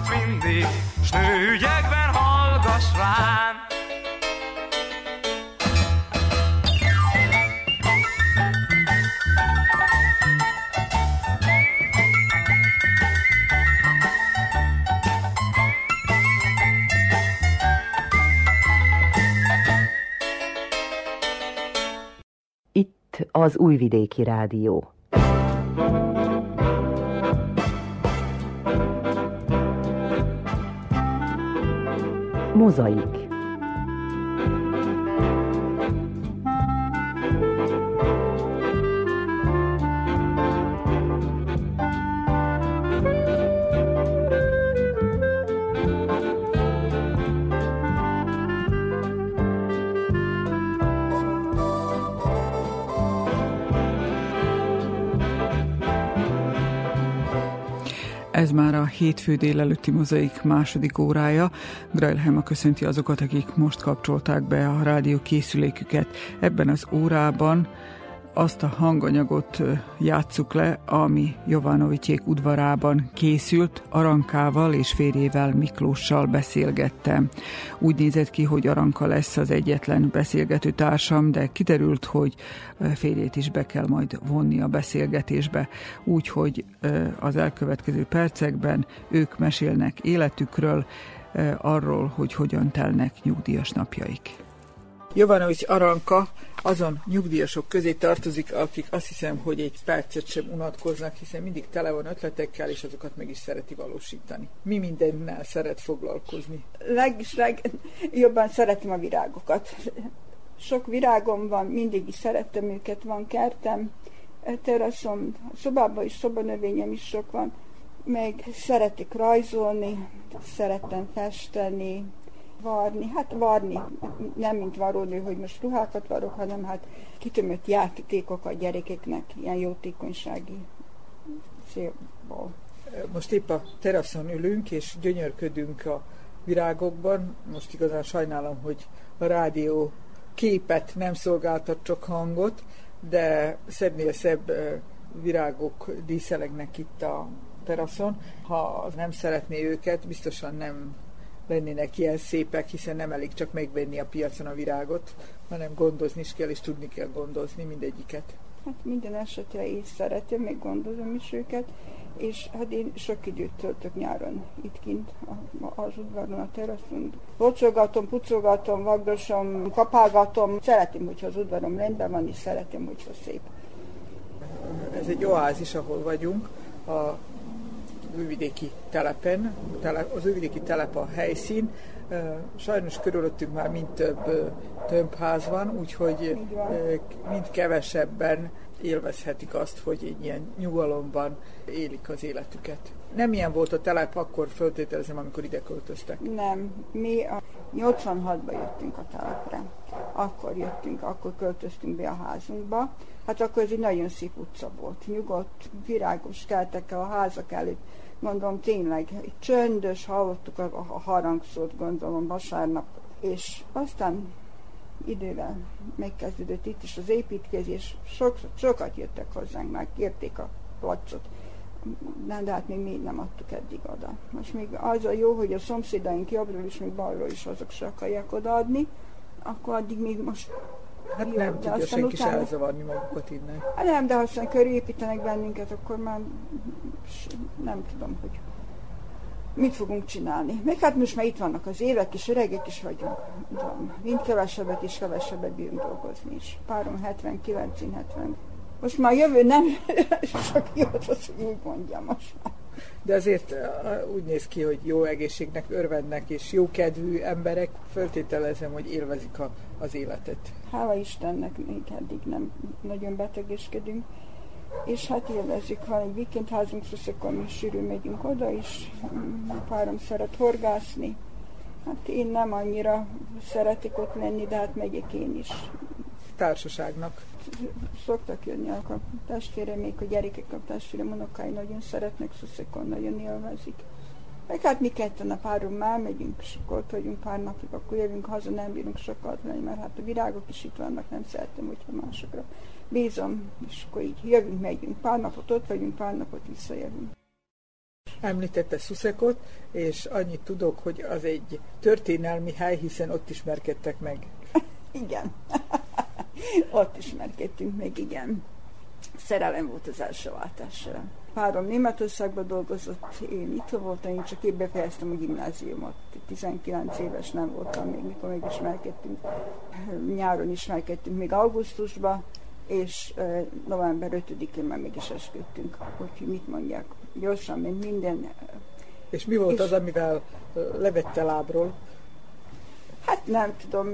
Tanácsot mindig, s nőügyekben hallgass rám. az Újvidéki Rádió. Mozaik hétfő délelőtti mozaik második órája. Grailhema köszönti azokat, akik most kapcsolták be a rádió készüléküket. Ebben az órában azt a hanganyagot játsszuk le, ami Jovanovityék udvarában készült, Arankával és férjével Miklóssal beszélgettem. Úgy nézett ki, hogy Aranka lesz az egyetlen beszélgető társam, de kiderült, hogy férjét is be kell majd vonni a beszélgetésbe, úgyhogy az elkövetkező percekben ők mesélnek életükről, arról, hogy hogyan telnek nyugdíjas napjaik. Jovanovics Aranka azon nyugdíjasok közé tartozik, akik azt hiszem, hogy egy percet sem unatkoznak, hiszen mindig tele van ötletekkel, és azokat meg is szereti valósítani. Mi mindennel szeret foglalkozni? Legis legjobban szeretem a virágokat. Sok virágom van, mindig is szerettem őket, van kertem, teraszom, szobában is szobanövényem is sok van, meg szeretik rajzolni, szeretem festeni, varni, hát varni, nem mint varónő, hogy most ruhákat varok, hanem hát kitömött játékok a gyerekeknek, ilyen jótékonysági célból. Most épp a teraszon ülünk, és gyönyörködünk a virágokban. Most igazán sajnálom, hogy a rádió képet nem szolgáltat, csak hangot, de szebbnél szebb virágok díszelegnek itt a teraszon. Ha nem szeretné őket, biztosan nem lennének ilyen szépek, hiszen nem elég csak megvenni a piacon a virágot, hanem gondozni is kell, és tudni kell gondozni mindegyiket. Hát minden esetre én szeretem, meg gondozom is őket, és hát én sok időt töltök nyáron itt kint az udvaron, a teraszon. Locsolgatom, pucolgatom, vagdosom, kapálgatom. Szeretem, hogyha az udvarom rendben van, és szeretem, hogyha szép. Ez egy oázis, ahol vagyunk. A újvidéki telepen, az újvidéki telep a helyszín. Sajnos körülöttünk már mind több tömbház van, úgyhogy mind kevesebben élvezhetik azt, hogy egy ilyen nyugalomban élik az életüket. Nem ilyen volt a telep, akkor föltételezem, amikor ide költöztek. Nem, mi a 86-ban jöttünk a telepre. Akkor jöttünk, akkor költöztünk be a házunkba. Hát akkor ez egy nagyon szép utca volt. Nyugodt, virágos keltek a házak előtt. Mondom tényleg, csöndös, hallottuk a, a harangszót, gondolom vasárnap, és aztán idővel megkezdődött itt is az építkezés, sok, sokat jöttek hozzánk, már kérték a placot, nem, de hát még nem adtuk eddig oda. Most még az a jó, hogy a szomszédaink jobbról is, még balról is azok se akarják odaadni, akkor addig még most Hát jó, nem tudja senki utána... se elzavarni magukat innen. Hát nem, de ha aztán körülépítenek bennünket, akkor már nem tudom, hogy mit fogunk csinálni. Még hát most már itt vannak az évek, és öregek is vagyunk. Mind kevesebbet és kevesebbet bírunk dolgozni is. Párom 79, 70. Most már jövő nem sok jót, hogy úgy mondjam most már. De azért úgy néz ki, hogy jó egészségnek örvendnek, és jó kedvű emberek, föltételezem, hogy élvezik a, az életet. Hála Istennek, még eddig nem nagyon betegeskedünk és hát élvezik, van egy vikendházunk, Szuszokon mi sűrű megyünk oda is, mm, párom szeret horgászni. Hát én nem annyira szeretik ott lenni, de hát megyek én is. Társaságnak. Szoktak jönni a testvére, még a gyerekek, a testvére, unokái nagyon szeretnek, Szuszokon nagyon élvezik. Meg hát mi ketten a párom már megyünk, és akkor ott vagyunk pár napig, akkor jövünk haza, nem bírunk sokat lenni, mert hát a virágok is itt vannak, nem szeretem, hogyha másokra bízom, és akkor így jövünk, megyünk, pár napot ott vagyunk, pár napot visszajövünk. Említette Szuszekot, és annyit tudok, hogy az egy történelmi hely, hiszen ott ismerkedtek meg. Igen. ott ismerkedtünk meg, igen. Szerelem volt az első váltásra. Párom Németországban dolgozott, én itt voltam, én csak én befejeztem a gimnáziumot. 19 éves nem voltam még, mikor megismerkedtünk. Nyáron ismerkedtünk még augusztusban, és november 5-én már meg is esküdtünk, hogy mit mondják. Gyorsan, mint minden. És mi volt és az, amivel levette lábról? Hát nem tudom.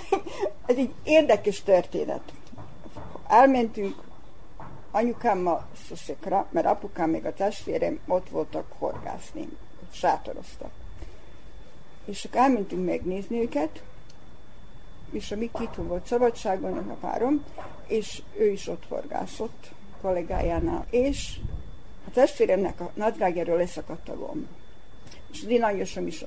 Ez egy érdekes történet. Elmentünk anyukámmal Szuszekra, mert apukám még a testvérem ott voltak horgászni, sátoroztak. És akkor elmentünk megnézni őket, és a Miki volt szabadságon, a párom, és ő is ott horgászott kollégájánál. És a testvéremnek a nadrágjáról leszakadt a gomb. És az én anyósom is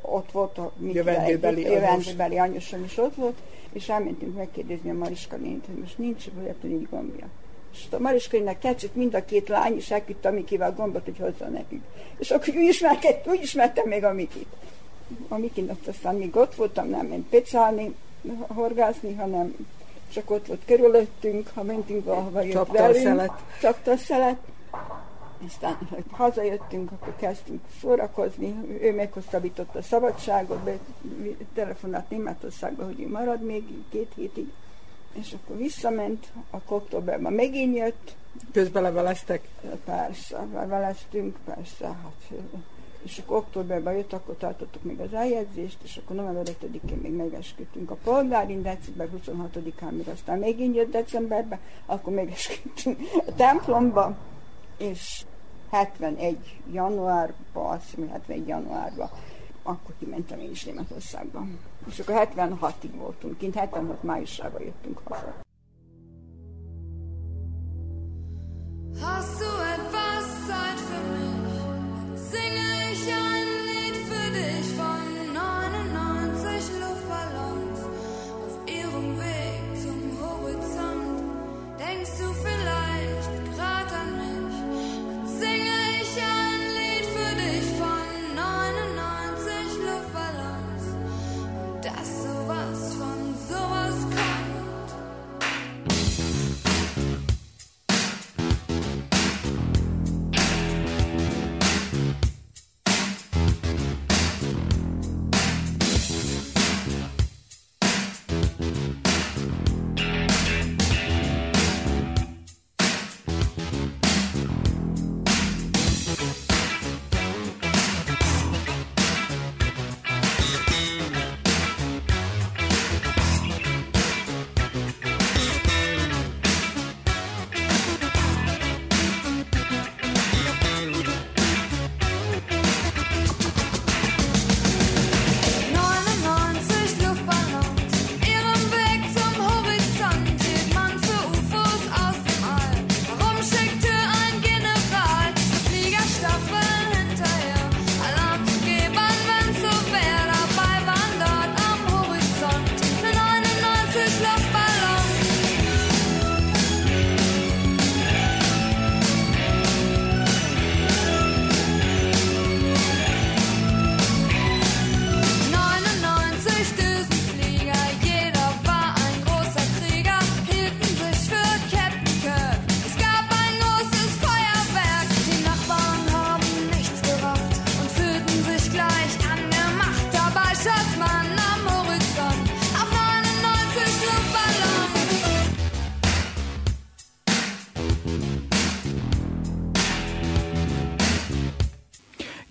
ott volt, a jövendőbeli, jövendőbeli anyósom is ott volt, és elmentünk megkérdezni a Mariska nént, hogy most nincs olyan egy gombja. És a Mariska tetszett mind a két lány, és elküldte a Mikivel gombot, hogy hozzá nekünk. És akkor úgy, ismerkedt, úgy ismertem még a Mikit. A Mikinek aztán még ott voltam, nem ment pecálni, horgászni, hanem csak ott volt körülöttünk, ha mentünk valahova, jött velünk, csapta a szelet. Aztán, hogy hazajöttünk, akkor kezdtünk szórakozni, ő meghosszabbította a szabadságot, be, telefonált Németországba, hogy ő marad még két hétig, és akkor visszament, a októberben megint jött. Közben leveleztek? Persze, leveleztünk, persze, hát és akkor októberben jött, akkor tartottuk még az eljegyzést, és akkor november 5-én még megesküdtünk a polgárin, december 26-án, még aztán megint jött decemberben, akkor megesküdtünk a templomba, és 71 januárban, azt hiszem, 71 januárban, akkor kimentem én is Németországba. És akkor 76-ig voltunk kint, 76 májusában jöttünk haza. Hast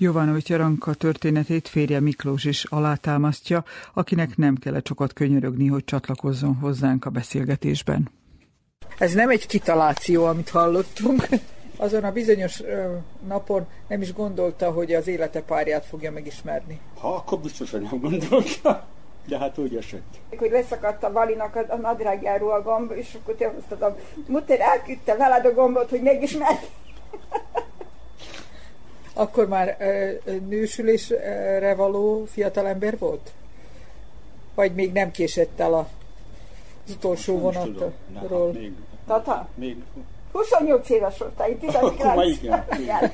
Jovanovics Jaranka történetét férje Miklós is alátámasztja, akinek nem kellett sokat könyörögni, hogy csatlakozzon hozzánk a beszélgetésben. Ez nem egy kitaláció, amit hallottunk. Azon a bizonyos ö, napon nem is gondolta, hogy az élete párját fogja megismerni. Ha, akkor biztos, hogy nem gondolta. De hát úgy esett. Hogy leszakadt a Valinak a, a nadrágjáról a gomb, és akkor te hoztad a muter elküldte veled a gombot, hogy megismerj. Akkor már nősülésre való fiatalember volt? Vagy még nem késett el a, az utolsó vonatról? Hát még, Tata? még 28 éves voltál, itt 19. Akkor már igen, igen.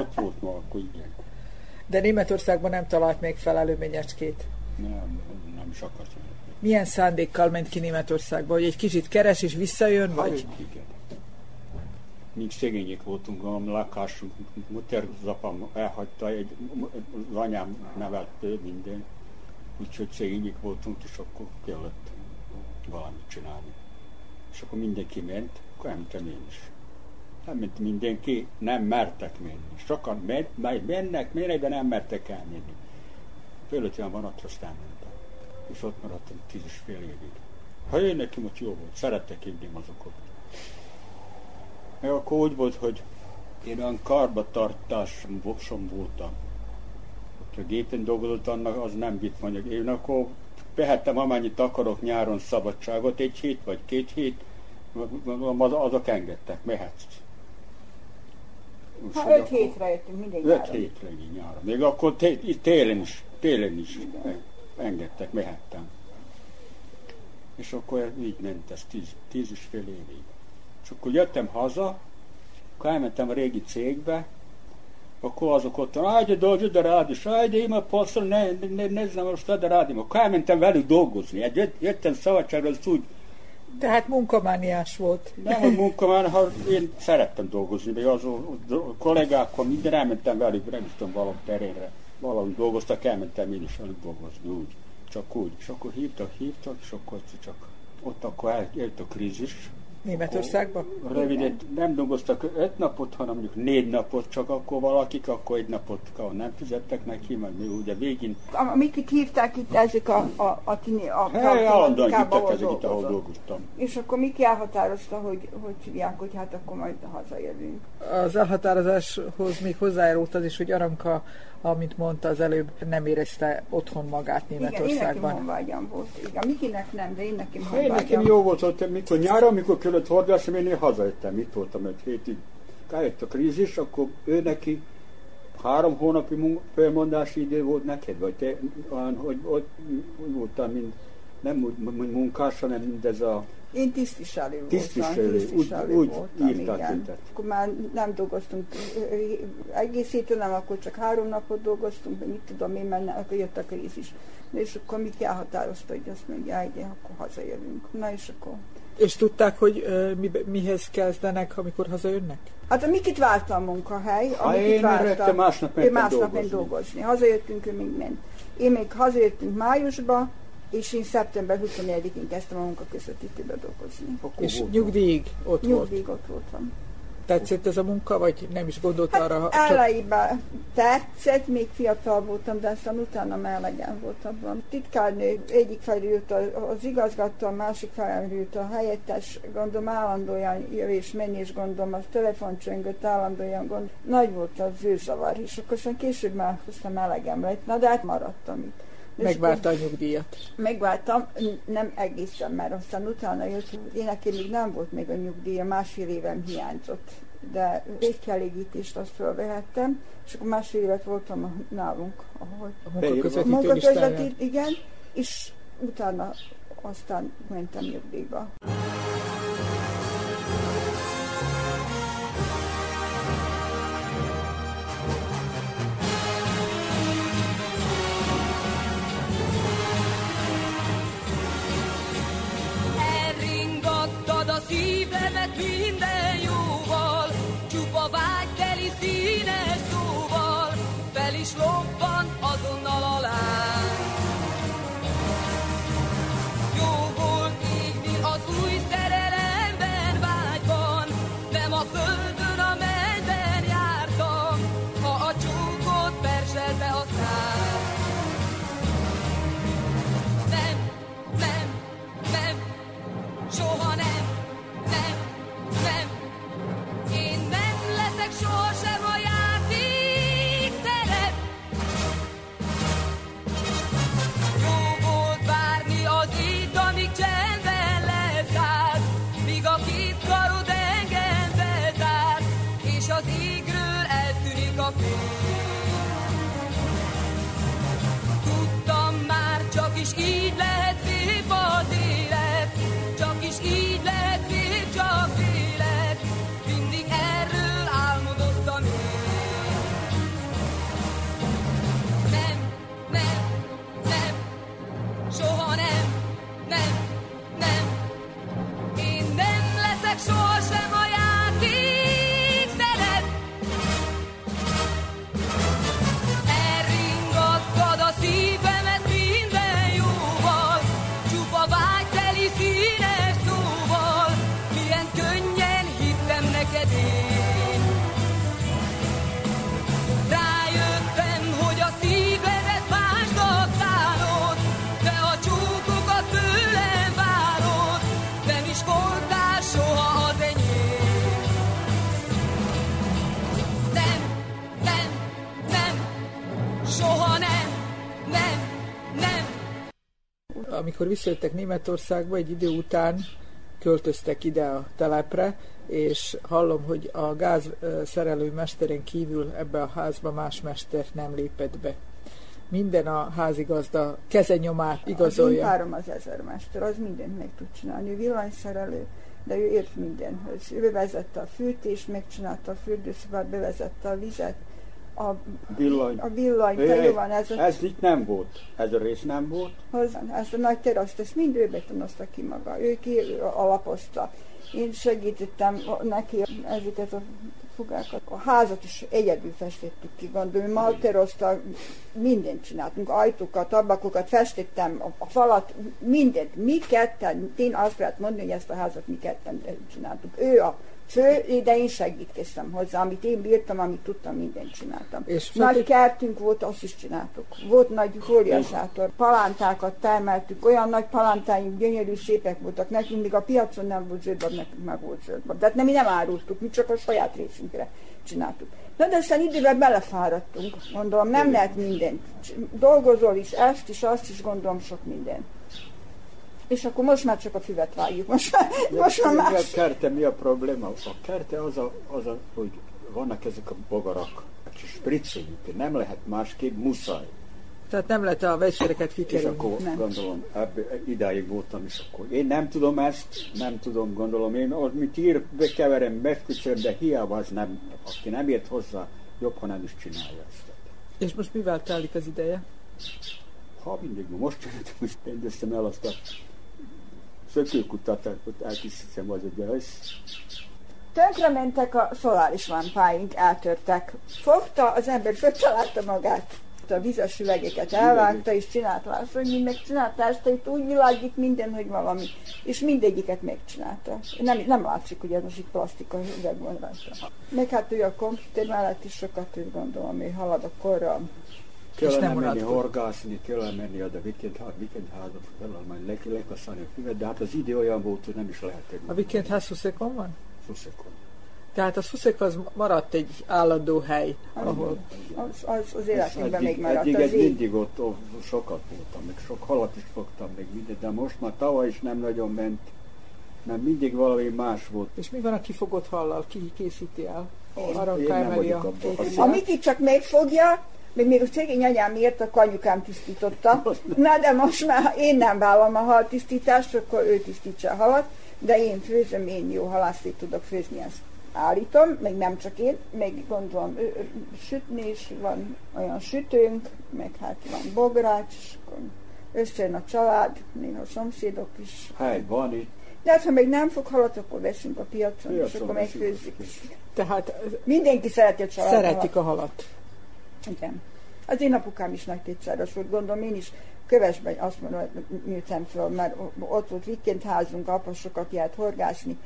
Ott volt ma, akkor igen. De Németországban nem talált még felelőményecskét. Nem, nem is akart. Milyen szándékkal ment ki Németországba? Hogy egy kicsit keres és visszajön, vagy? Hát, igen. Még szegények voltunk, a lakásunk, muter az apám elhagyta, egy, az anyám nevelt minden, úgyhogy szegények voltunk, és akkor kellett valamit csinálni. És akkor mindenki ment, akkor elmentem én is. Nem ment mindenki, nem mertek menni. Sokan ment, majd mennek, mennek, de nem mertek elmenni. Fölöttem van, ott aztán mentem. És ott maradtam tíz és fél évig. Ha én nekem ott jó volt, szerettek engem azokat. Meg akkor úgy volt, hogy én olyan karbatartásom voltam. Hogyha gépen dolgozott, annak az nem vitt mondjuk. Én akkor behettem amennyit akarok nyáron szabadságot, egy hét vagy két hét, az, azok engedtek, mehetsz. Ha öt hétre jöttünk minden Öt nyáron. hétre így nyáron. Még akkor télen is, télen is engedtek, mehettem. És akkor így ment ez tíz, tíz és fél évig. És akkor jöttem haza, akkor elmentem a régi cégbe, akkor azok ott, ajde dođi da radiš, ajde ima posao, ne, ne, ne znamo šta da radimo. Akkor elmentem velük dolgozni. Hát jött, jöttem szabadságra, az úgy Tehát munkamániás volt. Nem, hogy munkamán, ha én szerettem dolgozni, mert az a kollégákkal minden elmentem velük, nem is tudom, valami terénre. Valahogy dolgoztak, elmentem én is velük dolgozni, úgy. Csak úgy. És akkor hívtak, hívtak, és akkor csak ott akkor eljött a krízis, Németországban? Röviden nem dolgoztak öt napot, hanem mondjuk négy napot, csak akkor valakik, akkor egy napot nem fizettek neki, meg mi ugye végén. Amiket hívták itt ezek a, a, a, a, a Hely, állandóan hívták ezek itt, ahol dolgoztam. És akkor Miki elhatározta, hogy, hogy hívják, hogy hát akkor majd hazajövünk. Az elhatározáshoz még hozzájárult az is, hogy Aranka amit mondta az előbb, nem érezte otthon magát Németországban. Igen, én nekem honvágyam volt. Igen, Mikinek nem, de én nekem honvágyam. Én nekem jó volt, hogy mikor nyáron, amikor kellett horgásom, én hazajöttem. Itt voltam egy hétig. Eljött a krízis, akkor ő neki három hónapi felmondási idő volt neked, vagy te, olyan, hogy ott voltál, mint nem munkás, hanem mindez a én tisztviselő voltam. Tisztviselő, tisztviselő úgy, voltam, úgy írták igen. Akkor már nem dolgoztunk egész héten, nem, akkor csak három napot dolgoztunk, de mit tudom én, mert akkor jött a krízis. És akkor mit elhatározta, hogy azt mondja, hogy akkor hazajövünk. Na és akkor és tudták, hogy uh, mi, mihez kezdenek, amikor hazajönnek? Hát amiket várta a munkahely, amiket én várta, másnap ő másnap dolgozni. dolgozni. Hazajöttünk, ő még ment. Én még hazajöttünk májusba, és én szeptember 24-én kezdtem a munkaközvetítőbe dolgozni. Akkor és voltam. nyugdíjig ott nyugdíjig volt? ott voltam. Tetszett ez a munka, vagy nem is gondolt hát arra? Elejében tetszett, még fiatal voltam, de aztán utána melegen volt abban. Titkárnő egyik felé az igazgató, a másik felé a helyettes, gondolom állandóan jövés, menés, gondolom, a telefoncsöngött állandóan gond. Nagy volt az zűrzavar, és akkor aztán később már aztán melegem lett, na de hát maradtam itt. Megvárta a nyugdíjat? Megvártam, nem egészen, mert aztán utána jött, én nekem még nem volt még a nyugdíja, másfél évem hiányzott de végkielégítést azt fölvehettem, és akkor másfél évet voltam nálunk, ahol a munkaközvetít, igen, és utána aztán mentem nyugdíjba. Szívemet minden jóval, csupa vágyteli színes szóval, fel is lobban azonnal alá. Jó volt égni az új szerelemben, vágyban, nem a földön, a mennyben jártam, ha a csókot perselte a szám. Nem, nem, nem, soha nem. Sohasem a játék szerep. Jó volt várni az míg a két karod és az égről eltűnik a fény. Tudtam már, csak is így lehet Amikor visszajöttek Németországba, egy idő után költöztek ide a telepre, és hallom, hogy a gáz szerelő mesteren kívül ebbe a házba más mester nem lépett be minden a házigazda kezenyomát igazolja. Az párom az ezermester, az mindent meg tud csinálni. Ő villanyszerelő, de ő ért mindenhöz. Ő bevezette a fűtést, megcsinálta a fürdőszobát, bevezette a vizet, a Villany. A villany, jó van, ez a- ez itt nem volt. Ez a rész nem volt. hozzá, ezt a nagy teraszt, ezt mind ő betonozta ki maga, ő ki alapozta. Én segítettem neki ezeket a fogákat. A házat is egyedül festettük ki, gondolom, malterozta, mindent csináltunk, ajtókat, abakokat, festettem, a, a falat, mindent, mi ketten, én azt lehet mondani, hogy ezt a házat mi ketten csináltuk. Ő a fő, de én segítkeztem hozzá, amit én bírtam, amit tudtam, mindent csináltam. És nagy feltét- kertünk volt, azt is csináltuk. Volt nagy fóliasátor, palántákat termeltük, olyan nagy palántáink, gyönyörű, szépek voltak nekünk, míg a piacon nem volt zöldbab, nekünk meg volt zöldbab. Tehát nem, mi nem árultuk, mi csak a saját részünkre csináltuk. Na de aztán időben belefáradtunk, gondolom, nem lehet mindent. Dolgozol is, ezt is, azt is, gondolom, sok minden. És akkor most már csak a füvet vágjuk, most már, most már A más. kerte mi a probléma? A kerte az a, az a hogy vannak ezek a bogarak, és spricceljük, nem lehet másképp, muszáj. Tehát nem lehet a vegyszereket És kikerülni. akkor gondolom, ebbe, idáig voltam is akkor. Én nem tudom ezt, nem tudom, gondolom. Én ott mit ír, bekeverem, megköcsöm, de hiába az nem, aki nem ért hozzá, jobb, ha nem is csinálja ezt. És most mivel telik az ideje? Ha mindig, most csináltam, és rendeztem el azt a szökőkutat, ott elkészítem az egy ez. Tönkrementek a szoláris lámpáink, eltörtek. Fogta, az ember föltalálta magát. A vizes üvegeket elvágta, és csinált mi megcsinálta ezt, itt úgy világít minden, hogy valami. És mindegyiket megcsinálta. Nem, nem látszik, hogy ez most itt plastika üveg van rajta. Meg hát ő a komputer mellett is sokat ő gondolom, hogy halad a korra. Kellene menni horgászni, kellene menni oda weekend, weekend házba, kellene majd le, lekaszálni a füvet, de hát az idő olyan volt, hogy nem is lehetett. A weekendház Szuszekon van? Szuszekon. Tehát a Szuszek az maradt egy állandó hely, ahol... Az, az, az életünkben eddig, még maradt. Eddig Az egy így. mindig ott, ott sokat voltam, meg sok halat is fogtam, meg mindent, de most már tavaly is nem nagyon ment, mert mindig valami más volt. És mi van a kifogott hallal? Ki készíti el? Én Aranka nem vagyok a. A Miki csak megfogja, még még a szegény anyám miért a anyukám tisztította. Na de most már én nem vállalom a haltisztítást, akkor ő tisztítsa a halat, de én főzöm, én jó halászlét tudok főzni, ezt állítom, meg nem csak én, meg gondolom ö, sütni is van olyan sütőnk, meg hát van bogrács, és akkor összejön a család, néha a szomszédok is. Hely, van itt. De hát, ha még nem fog halat, akkor veszünk a piacon, és Piacon akkor veszünk. megfőzzük. Tehát Mindenki szereti a család szeretik a halat. Igen. Az én apukám is nagy tétszáros volt, gondolom én is kövesben azt mondom, nőttem föl, mert ott volt vikendházunk, apa sokat járt horgászni.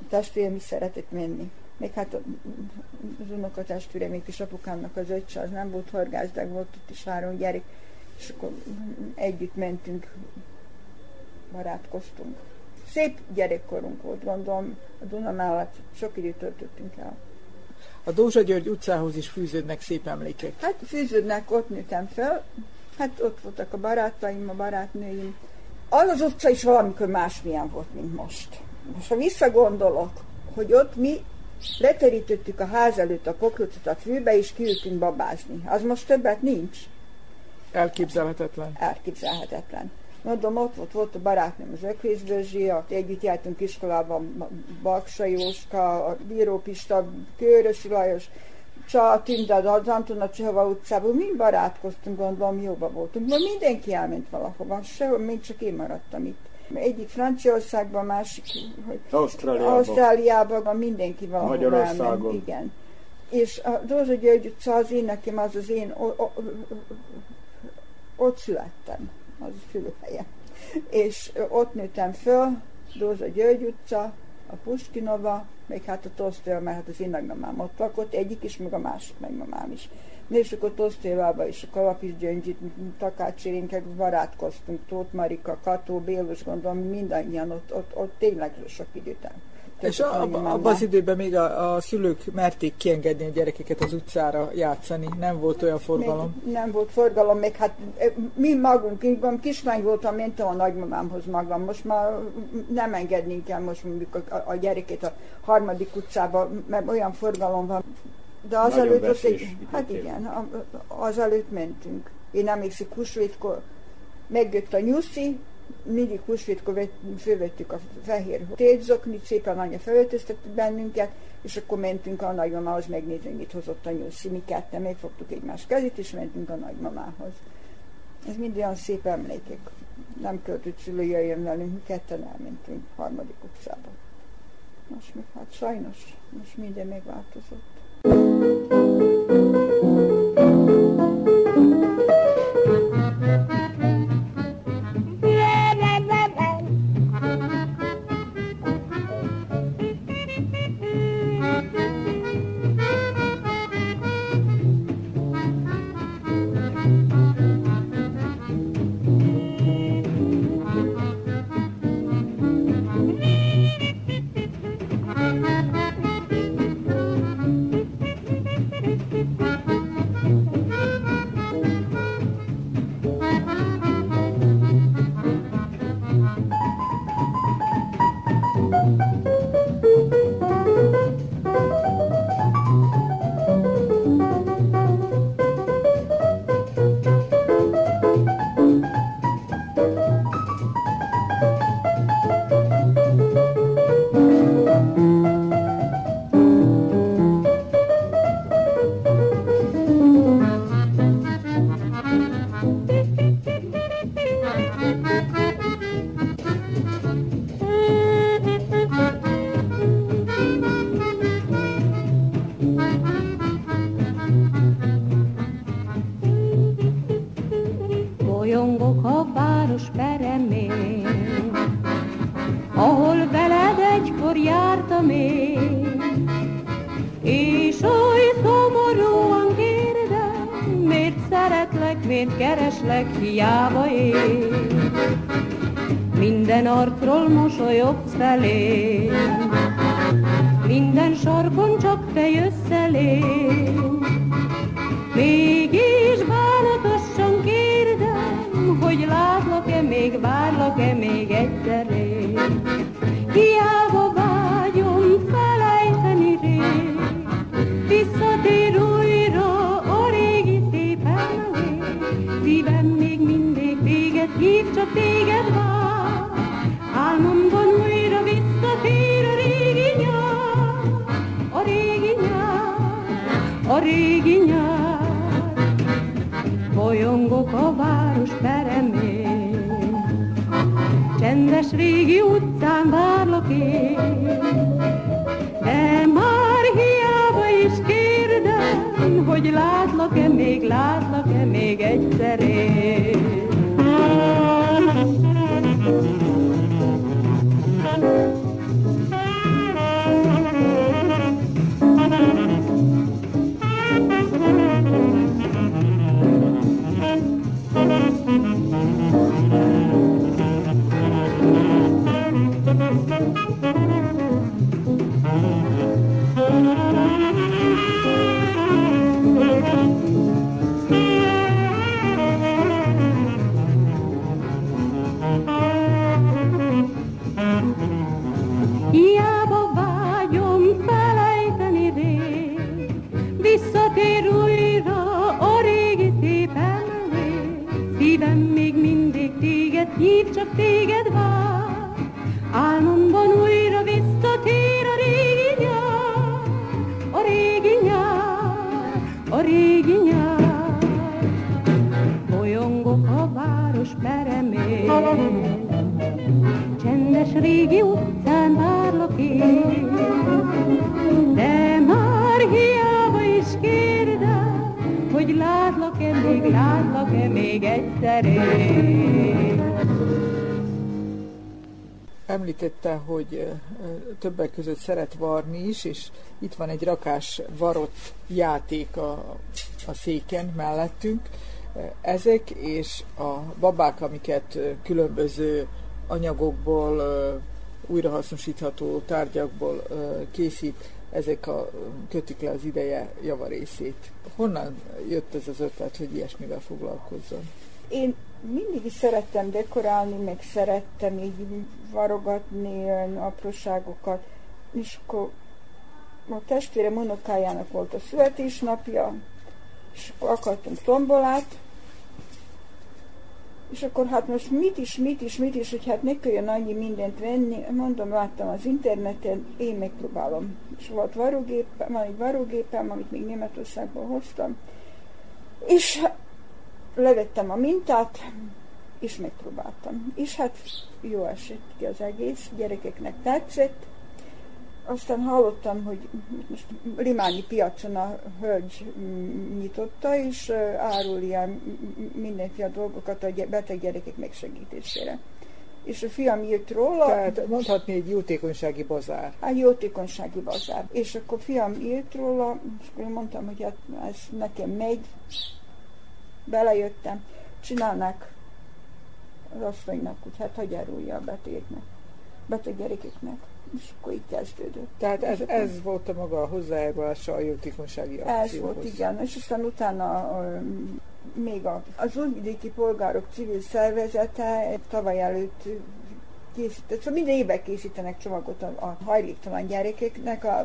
A testvérem is szeretett menni. Még hát az unokatestvérem, még is apukámnak az öccse, az nem volt horgász, de volt ott is három gyerek, és akkor együtt mentünk, barátkoztunk. Szép gyerekkorunk volt, gondolom, a Duna mellett sok időt töltöttünk el. A Dózsa György utcához is fűződnek szép emlékek. Hát fűződnek, ott nőttem fel, hát ott voltak a barátaim, a barátnőim. Az az utca is valamikor másmilyen volt, mint most. Most ha visszagondolok, hogy ott mi leterítettük a ház előtt a pokrócot a fűbe, és kiültünk babázni. Az most többet nincs. Elképzelhetetlen. Elképzelhetetlen. Mondom, ott volt, volt a barátnőm az Ökvészbőzsi, ott együtt jártunk iskolában, Baksa Jóska, a Bíró Pista, Kőrösi Lajos, Csa, Tindad, az Antona Csehova utcában, mind barátkoztunk, gondolom, jóba voltunk. Ma mindenki elment valahova, sehol, még csak én maradtam itt. Egyik Franciaországban, másik hogy Ausztráliában. Ausztráliában mindenki valahova Magyarországon. elment, igen. És a Dózsa György utca az én nekem, az az én, o, o, ott születtem, az szülőhelye. És ott nőttem föl, Dózsa György utca, a Puskinova, még hát a Tosztél, mert hát az én nagymamám ott lakott, egyik is, meg a másik nagymamám is. Na és akkor Tosztélába is, a Kalapis Gyöngyit, Takács Érénkek barátkoztunk, Tóth Marika, Kató, Bélus, gondolom, mindannyian ott, ott, ott tényleg sok időt el. És a- abban abba az időben még a, a szülők merték kiengedni a gyerekeket az utcára játszani. Nem volt olyan forgalom. Még nem volt forgalom, még hát mi magunk, én van kislány voltam, mentem a nagymamámhoz magam. Most már nem engednénk el most mondjuk a, a gyereket a harmadik utcába, mert olyan forgalom van. De az Nagyon előtt ott veszélyes egy, hát igen, a- az előtt mentünk. Én emlékszem, Kusvétkor megjött a nyuszi, mindig húsvétkor fölvettük a fehér tétzoknit, szépen anya felöltöztetett bennünket, és akkor mentünk a nagymamához megnézni, mit hozott a nyuszi. Mi ketten megfogtuk egymás kezét, és mentünk a nagymamához. Ez mind olyan szép emlékek. Nem költött szülő jöjjön velünk, mi ketten elmentünk harmadik utcába. Most még hát sajnos, most minden megváltozott. Említette, hogy többek között szeret varni is, és itt van egy rakás varott játék a, a széken mellettünk. Ezek és a babák, amiket különböző anyagokból, újrahasznosítható tárgyakból készít, ezek a, kötik le az ideje javarészét. Honnan jött ez az ötlet, hogy ilyesmivel foglalkozzon? Én mindig is szerettem dekorálni, meg szerettem így varogatni olyan apróságokat, és akkor a testvérem unokájának volt a születésnapja, és akkor akartunk tombolát, És akkor hát most mit is, mit is, mit is, hogy hát ne kelljen annyi mindent venni. Mondom, láttam az interneten, én megpróbálom. És volt varrógép, van egy varrógépem, amit még Németországból hoztam. És levettem a mintát, és megpróbáltam. És hát jó esett ki az egész, gyerekeknek tetszett. Aztán hallottam, hogy most Limáni piacon a hölgy nyitotta, és árul ilyen mindenféle dolgokat a beteg gyerekek megsegítésére. És a fiam jött róla. Tehát mondhatni egy jótékonysági bazár. Hát jótékonysági bazár. És akkor fiam jött róla, és akkor mondtam, hogy hát ez nekem megy. Belejöttem. Csinálnak az asszonynak, hogy hát hogy árulja a betegeknek, beteg gyerekeknek. És akkor így kezdődött. Tehát ez, ez volt a maga a hozzájárulása a jótékonysági akcióhoz. Ez volt, igen. És aztán utána még a, az Újvidéki Polgárok Civil Szervezete tavaly előtt készített, szóval minden évben készítenek csomagot a, a hajléktalan gyerekeknek a, a,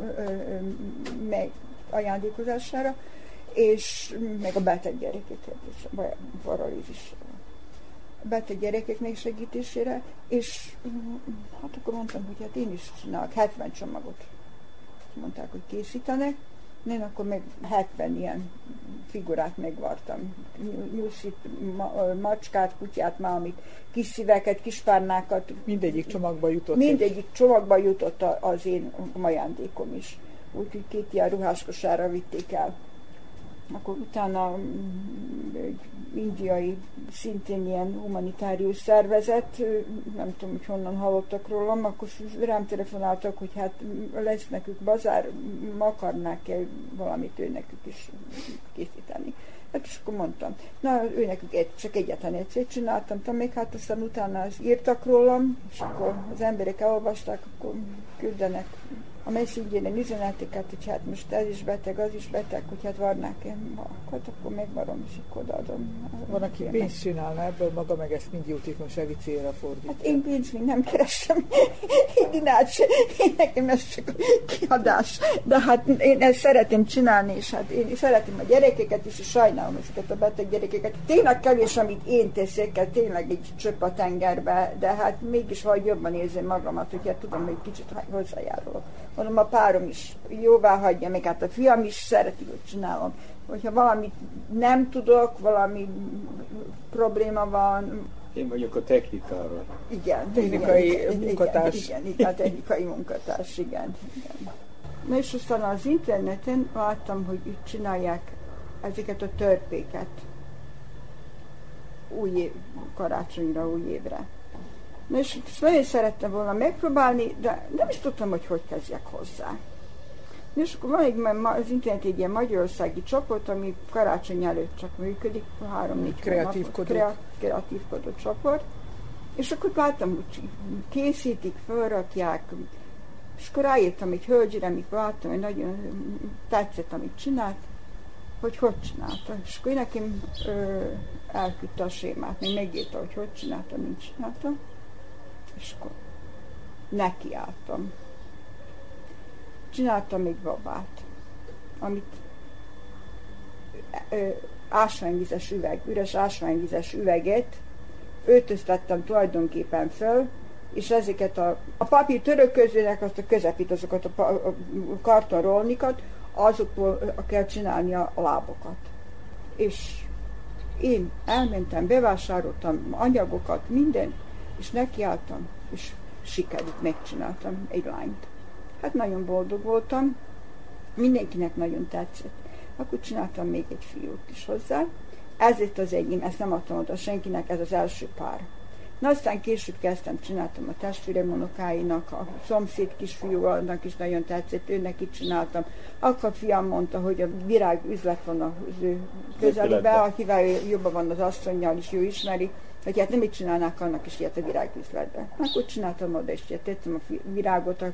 a, ajándékozására, és meg a beteg gyerekeket, és a paralízis beteg gyerekeknek segítésére, és hát akkor mondtam, hogy hát én is csinálok 70 csomagot. Mondták, hogy készítenek, én akkor meg 70 ilyen figurát megvartam. Nyuszit, ma, macskát, kutyát, már amit kis szíveket, kis párnákat. Mindegyik csomagba jutott. Mindegyik csomagba jutott az én ajándékom is. Úgyhogy két ilyen ruháskosára vitték el akkor utána mm, egy indiai, szintén ilyen humanitárius szervezet, nem tudom, hogy honnan hallottak rólam, akkor rám telefonáltak, hogy hát lesz nekük bazár, akarnák-e valamit ő nekük is készíteni. Hát és akkor mondtam, na ő nekük egy, csak egyetlen egyszer csináltam, tudom, még hát aztán utána írtak rólam, és akkor az emberek elolvasták, akkor küldenek a messengerén üzeneteket, hogy hát most ez is beteg, az is beteg, hogy hát varnák én, hát akkor megvarom, és akkor odaadom. Van, aki pénzt csinálna ebből, maga meg ezt mind jótékonysági célra fordítja. Hát én pénzt még nem keresem. Én se, én nekem ez csak kiadás. De hát én ezt szeretem csinálni, és hát én szeretem a gyerekeket is, és sajnálom ezeket a beteg gyerekeket. Tényleg kevés, amit én teszek, tényleg egy csöpp a tengerbe, de hát mégis vagy jobban érzem magamat, hogy hát tudom, hogy kicsit hozzájárulok mondom, a párom is jóvá hagyja, meg hát a fiam is szereti, hogy csinálom. Hogyha valamit nem tudok, valami probléma van, én vagyok a technikára. Igen. Technikai igen, munkatárs. Igen, igen, igen, technikai munkatárs, igen, igen. Na és aztán az interneten láttam, hogy itt csinálják ezeket a törpéket új év, karácsonyra, új évre. És ezt nagyon szerettem volna megpróbálni, de nem is tudtam, hogy hogy kezdjek hozzá. És akkor van egy, az internet egy ilyen magyarországi csoport, ami karácsony előtt csak működik, három-négy kreatívkodó. kreatívkodó csoport. És akkor láttam, hogy készítik, felrakják, és akkor ráírtam egy hölgyre, amit láttam, hogy nagyon tetszett, amit csinált, hogy hogy csinálta. És akkor nekem elküldte a sémát, még megírta, hogy hogy csinálta, mint csinálta és akkor nekiálltam. Csináltam még babát, amit ásványvizes üveg, üres ásványvizes üveget öltöztettem tulajdonképpen föl, és ezeket a, a papír töröközőnek azt a közepít, azokat a, a kartonrolnikat, azokból kell csinálni a, a lábokat. És én elmentem, bevásároltam anyagokat, mindent, és nekiálltam, és sikerült, megcsináltam egy lányt. Hát nagyon boldog voltam, mindenkinek nagyon tetszett. Akkor csináltam még egy fiút is hozzá. Ez itt az enyém, ezt nem adtam oda senkinek, ez az első pár. Na aztán később kezdtem, csináltam a testvérem unokáinak, a szomszéd kisfiúnak is nagyon tetszett, őnek itt csináltam. Akkor a fiam mondta, hogy a virág üzlet van az ő közelébe, akivel jobban van az asszonynal, is ő ismeri, hogy hát nem mit csinálnák annak is ilyet a virágüzletben. Akkor csináltam oda, és tettem a virágot a,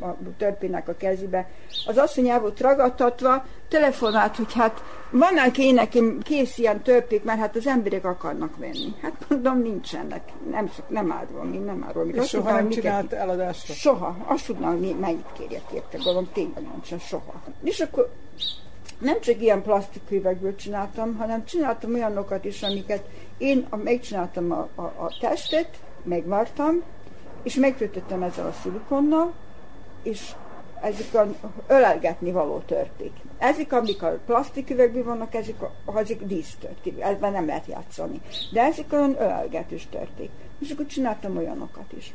a, a törpének a kezébe. Az asszony el volt ragadtatva, telefonált, hogy hát vannak én nekem kész ilyen törpék, mert hát az emberek akarnak venni. Hát mondom, nincsenek, nem, nem árulom, én nem árulom. És soha tudnám, nem csinált eladásra? Soha. Azt tudnám, mennyit kérjek érte, gondolom, tényleg nincsen soha. És akkor nem csak ilyen plastiküvegből csináltam, hanem csináltam olyanokat is, amiket én megcsináltam a, a, a testet, megvartam, és megkötöttem ezzel a szilikonnal, és ezek a ölelgetni való törték. Ezek, amik a plastiküvegben vannak, ezek, ezek dísztörték, ebben nem lehet játszani. De ezek olyan ölelgetős törték. És akkor csináltam olyanokat is.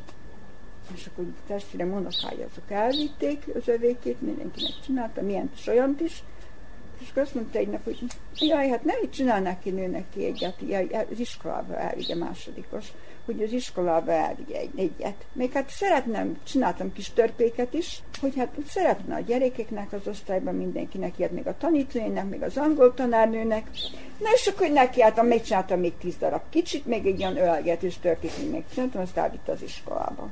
És akkor testvérem unokája azok elvitték az övékét, mindenkinek csináltam, milyen is olyant is, és akkor azt mondta egy nap, hogy jaj, hát nem így csinálnák ki nőnek ki egyet, jaj, az iskolába elvigye másodikos, hogy az iskolába elvigye egy, egyet. Még hát szeretném, csináltam kis törpéket is, hogy hát szeretne a gyerekeknek az osztályban mindenkinek, ilyet még a tanítójának, még az angol tanárnőnek. Na és akkor nekiálltam, megcsináltam még tíz darab kicsit, még egy ilyen ölgetős törpét még megcsináltam, azt elvitt az iskolába.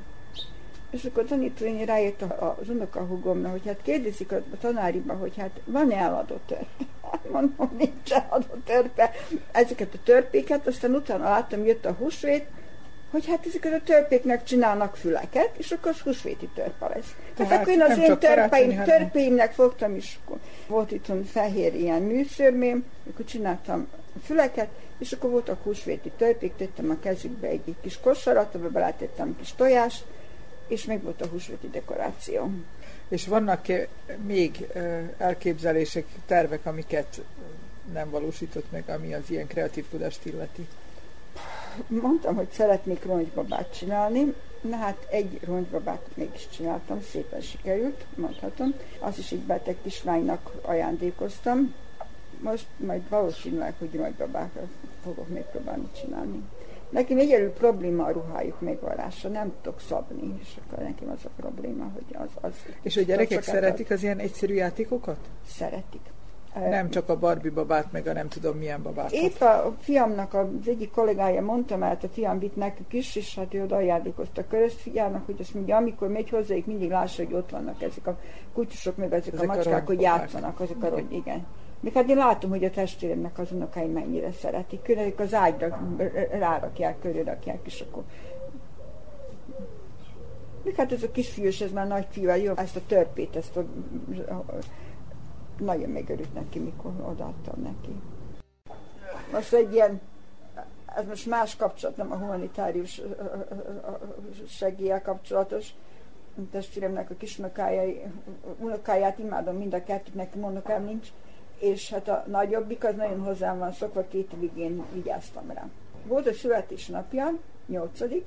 És akkor a tanítónyi rájött az unokahúgomra, hogy hát kérdezik a tanáriba, hogy hát van-e eladott törpe. Hát mondom, nincs eladott törpe. Ezeket a törpéket, aztán utána láttam, jött a húsvét, hogy hát ezeket a törpéknek csinálnak füleket, és akkor az húsvéti törpe lesz. Tehát hát akkor én az én törpeim, törpeimnek fogtam, és akkor volt itt fehér ilyen műszörmém, akkor csináltam füleket, és akkor voltak húsvéti törpék, tettem a kezükbe egy, egy kis kosarat, abba beletettem kis tojást, és meg volt a húsvéti dekoráció. És vannak még elképzelések, tervek, amiket nem valósított meg, ami az ilyen kreatív tudást illeti? Mondtam, hogy szeretnék roncsbabát csinálni, na hát egy roncsbabát mégis csináltam, szépen sikerült, mondhatom. Az is egy beteg kislánynak ajándékoztam. Most majd valószínűleg, hogy roncsbabát fogok még próbálni csinálni. Nekem egyelő probléma a ruhájuk megvarása, nem tudok szabni, és akkor nekem az a probléma, hogy az... az és a gyerekek szeretik az ilyen egyszerű játékokat? Szeretik. Nem csak a Barbie babát, meg a nem tudom milyen babát. Épp a fiamnak az egyik kollégája mondta, mert a fiam vitt nekük is, és hát ő oda ajándékozta fiának, hogy azt mondja, amikor megy hozzájuk, mindig lássa, hogy ott vannak ezek a kutyusok, meg ezek, ezek a macskák, a hogy játszanak, azok a, igen. Még hát én látom, hogy a testvéremnek az unokáim mennyire szeretik. Különük az ágyra rárakják, körülrakják, és akkor még hát ez a kisfiús, ez már nagy fiú, jó, ezt a törpét, ezt a, nagyon megörült neki, mikor odaadtam neki. Most egy ilyen, ez most más kapcsolat, nem a humanitárius segéllyel kapcsolatos, testvéremnek a kisnokája, unokáját imádom mind a kettőt, nekem unokám nincs, és hát a nagyobbik az nagyon hozzám van szokva, két én vigyáztam rá. Volt a születésnapja, nyolcadik,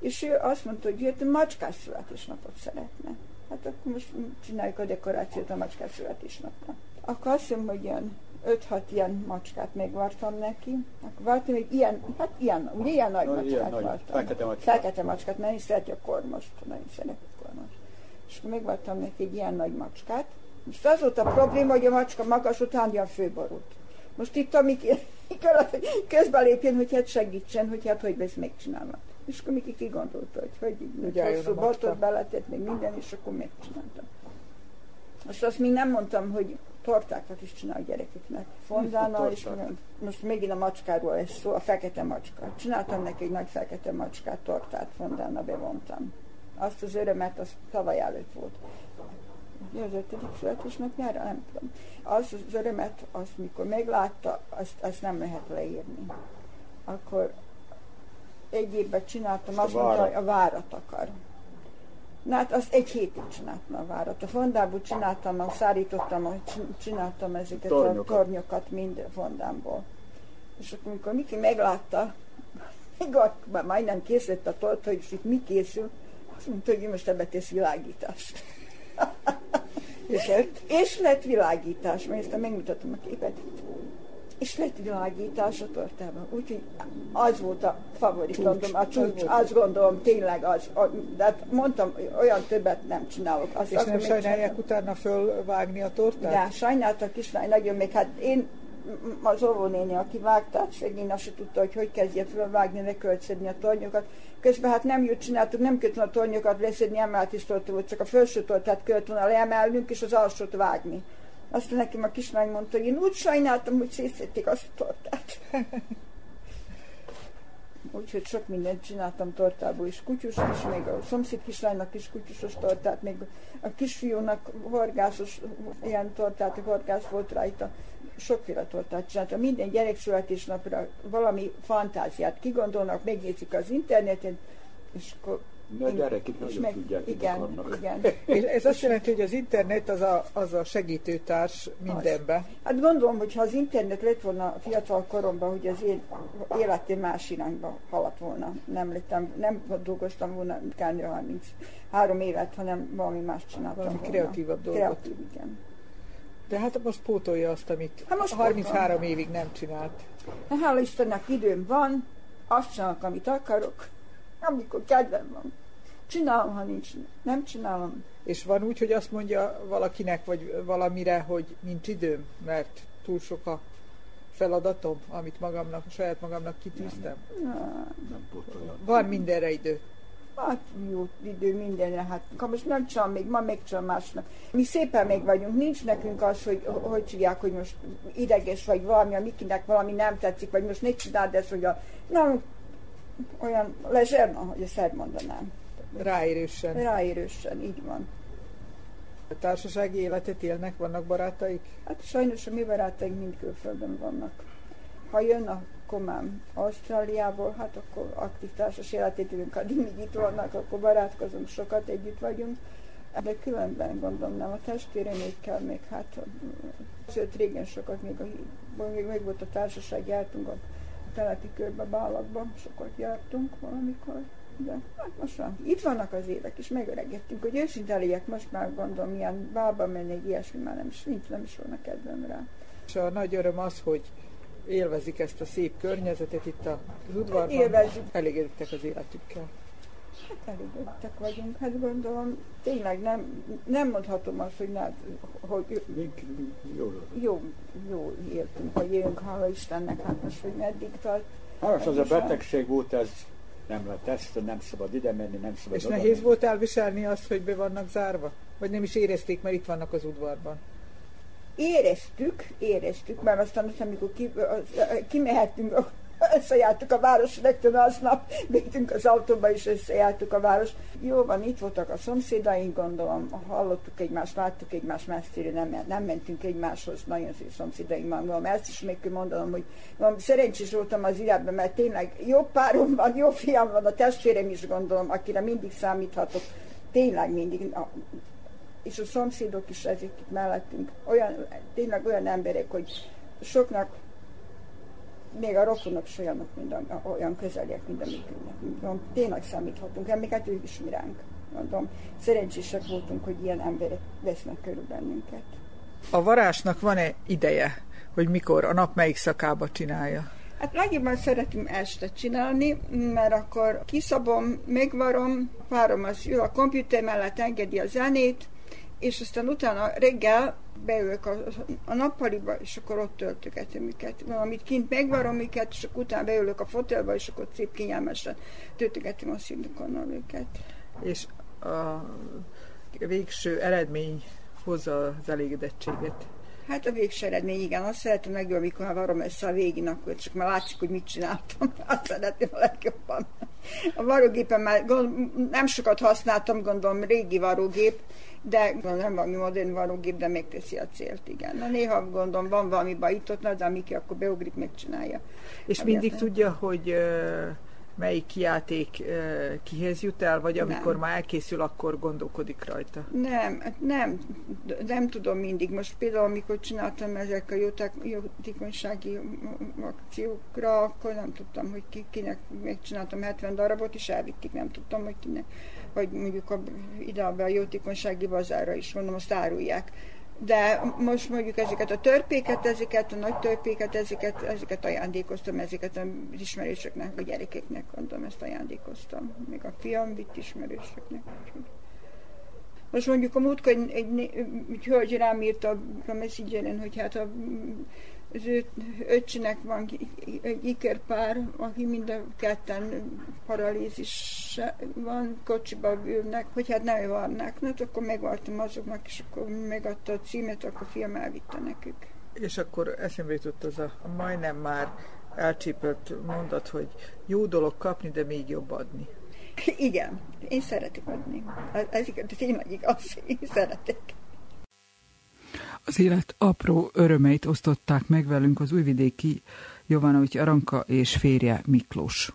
és ő azt mondta, hogy ő macskás születésnapot szeretne. Hát akkor most csináljuk a dekorációt a macskás születésnapra. Akkor azt mondom, hogy ilyen 5-6 ilyen macskát megvartam neki. Akkor vartam egy ilyen, hát ilyen, ugye ilyen nagy no, macskát ilyen vartam. Fekete macskát. Fekete macskát, én szereti a kormost, nagyon szeretek a kormost. És akkor megvartam neki egy ilyen nagy macskát, most az volt a probléma, hogy a macska magas után a főborult. Most itt, amikor közbelépjen, hogy hát segítsen, hogy hát hogy ezt megcsinálnak. És akkor Miki kigondolta, hogy hogy így hosszú botot beletett, még minden, és akkor megcsináltam. Most azt még nem mondtam, hogy tortákat is csinál a gyerekeknek. Fondána, és most megint a macskáról ez szó, a fekete macska. Csináltam neki egy nagy fekete macskát, tortát, fondána bevontam. Azt az örömet, az tavaly előtt volt az ötödik születésnapjára, nem tudom. Az az örömet, azt mikor meglátta, azt, azt nem lehet leírni. Akkor egy évben csináltam, azt mondta, hogy a várat akar. Na hát azt egy hétig csináltam a várat. A fondából csináltam, a szárítottam, csináltam ezeket tornyokat. a tornyokat mind fondámból. És akkor, amikor Miki meglátta, még majdnem készült a tort, hogy itt mi készül, azt mondta, hogy most ebbe tesz világítást. és, lett, és lett világítás, mert ezt megmutatom a képet. És lett világítás a tortában. Úgyhogy az volt a favorit, csúcs, mondom, a csúcs, azt gondolom, tényleg az. De hát mondtam, olyan többet nem csinálok. Azt, és nem sajnálják utána fölvágni a tortát? De sajnáltak kislány nagyon, még hát én az óvónéni, aki vágta, szegény azt se tudta, hogy hogy kezdje felvágni, leköltszedni a tornyokat. Közben hát nem jött csináltuk, nem kellett a tornyokat leszedni, emelt is volt, csak a felső tortát kellett volna leemelnünk, és az alsót vágni. Azt nekem a kislány mondta, hogy én úgy sajnáltam, hogy szétszették azt a tortát. úgyhogy sok mindent csináltam tortából is, kutyust is, még a szomszéd kislánynak is kutyusos tortát, még a kisfiúnak horgászos, ilyen tortát, horgász volt rajta, sokféle tortát csináltam. Minden gyerek születésnapra valami fantáziát kigondolnak, megnézik az interneten, és akkor Na, a gyerekek nagyon meg, tudják, igen, igen. És ez azt jelenti, hogy az internet az a, az a segítőtárs mindenbe. Hát gondolom, hogy ha az internet lett volna fiatal koromban, hogy az én életem más irányba haladt volna. Nem, lettem, nem dolgoztam volna kb. 33 évet, hanem valami más csináltam Valami volna. kreatívabb dolgot. Kreatív, igen. De hát most pótolja azt, amit Hát most 33 pótolom. évig nem csinált. Na, Hála Istennek időm van, azt csinálok, amit akarok, amikor kedvem van. Csinálom, ha nincs, nem csinálom. És van úgy, hogy azt mondja valakinek, vagy valamire, hogy nincs időm, mert túl sok a feladatom, amit magamnak, saját magamnak kitűztem. Nem pótolja. Van mindenre idő. Hát jó idő mindenre, hát most nem csinálom még, ma megcsinálom másnak. Mi szépen még vagyunk, nincs nekünk az, hogy hogy tudják, hogy most ideges vagy valami, a Mikinek valami nem tetszik, vagy most ne csináld ezt, hogy a, nem, olyan lezserna, hogy ezt elmondanám. Ráérősen. Ráérősen, így van. A társasági életet élnek, vannak barátaik? Hát sajnos a mi barátaink mind külföldön vannak. Ha jön a komám Ausztráliából, hát akkor aktív társas életét élünk, addig míg itt vannak, akkor barátkozunk, sokat együtt vagyunk. De különben gondolom nem a testvéremékkel, még hát sőt régen sokat, még, a, még, még volt a társaság, jártunk a telepi körbe, Bálakban, sokat jártunk valamikor. De hát most van. Itt vannak az évek, és megöregettünk, hogy őszinte legyek, most már gondolom, ilyen bálba menni, ilyesmi már nem is, nincs, nem is volna kedvem rá. És a nagy öröm az, hogy élvezik ezt a szép környezetet itt az udvarban. Élvezzük. Elégedettek az életükkel. Hát elégedettek vagyunk, hát gondolom, tényleg nem, nem mondhatom azt, hogy, ne, hogy Jó. jó, jó éltünk, hogy élünk, hála Istennek, hát most, hogy meddig tart. Hát most az a betegség volt, ez nem lehet ezt, nem szabad ide menni, nem szabad És nehéz menni. volt elviselni azt, hogy be vannak zárva? Vagy nem is érezték, mert itt vannak az udvarban? Éreztük, éreztük, mert aztán azt, amikor ki, az, kimehettünk, összejártuk a város rögtön aznap, végtünk az autóba és összejártuk a város. Jó van, itt voltak a szomszédaink, gondolom, hallottuk egymást, láttuk egymást messzire, nem, nem mentünk egymáshoz, nagyon van, gondolom, ezt is még kell mondanom, hogy mondom, szerencsés voltam az életben, mert tényleg jó párom van, jó fiam van, a testvérem is gondolom, akire mindig számíthatok, tényleg mindig, a, és a szomszédok is ezek itt mellettünk, olyan, tényleg olyan emberek, hogy soknak még a rokonok is olyanok, mint a, olyan közeliek, mint a mi nekünk. Tényleg számíthatunk, amiket ők is mi ránk. Mondom, szerencsések voltunk, hogy ilyen emberek vesznek körül bennünket. A varásnak van-e ideje, hogy mikor, a nap melyik szakába csinálja? Hát legjobban szeretem este csinálni, mert akkor kiszabom, megvarom, párom az ül a komputer mellett, engedi a zenét, és aztán utána reggel beülök a, a nappaliba, és akkor ott töltögetem őket. Valamit kint megvarom őket, és akkor utána beülök a fotelba, és akkor szép kényelmesen töltögetem a szindukonnal őket. És a végső eredmény hozza az elégedettséget. Hát a végső eredmény, igen, azt szeretem legjobb, amikor már varom össze a végén, akkor csak már látszik, hogy mit csináltam. Azt szeretném a legjobban. A varógépen már gond, nem sokat használtam, gondolom, régi varógép, de nem valami modern varógép, de megteszi a célt, igen. Na néha gondolom, van valami baj itt ott, na, de Miki akkor beugrik, megcsinálja. És mindig értem. tudja, hogy melyik játék kihez jut el, vagy amikor Nem. már elkészül, akkor gondolkodik rajta. Nem, hát nem, nem tudom mindig. Most például, amikor csináltam ezek a jóták- jótékonysági akciókra, akkor nem tudtam, hogy ki, kinek megcsináltam 70 darabot, és elvitték, nem tudtam, hogy kinek, vagy mondjuk a, ide a jótékonysági bazárra is, mondom, azt árulják. De most mondjuk ezeket a törpéket, ezeket a nagy törpéket, ezeket, ezeket ajándékoztam, ezeket az ismerősöknek, a gyerekeknek, mondom, ezt ajándékoztam. Még a fiam vitt ismerősöknek. Most mondjuk a múltkor egy, egy, né- egy hölgy rám írt a, a messengeren, hogy hát a, az ő öcsinek van egy ikerpár, aki mind a ketten paralízis van, kocsiba ülnek, hogy hát ne vannak. Na, hát akkor megvártam azoknak, és akkor megadta a címet, akkor a film elvitte nekük. És akkor eszembe jutott az a majdnem már elcsípett mondat, hogy jó dolog kapni, de még jobb adni. Igen, én szeretek adni. Ez, ez tényleg igaz, én szeretek. Az élet apró örömeit osztották meg velünk az újvidéki Jovanovics Aranka és férje Miklós.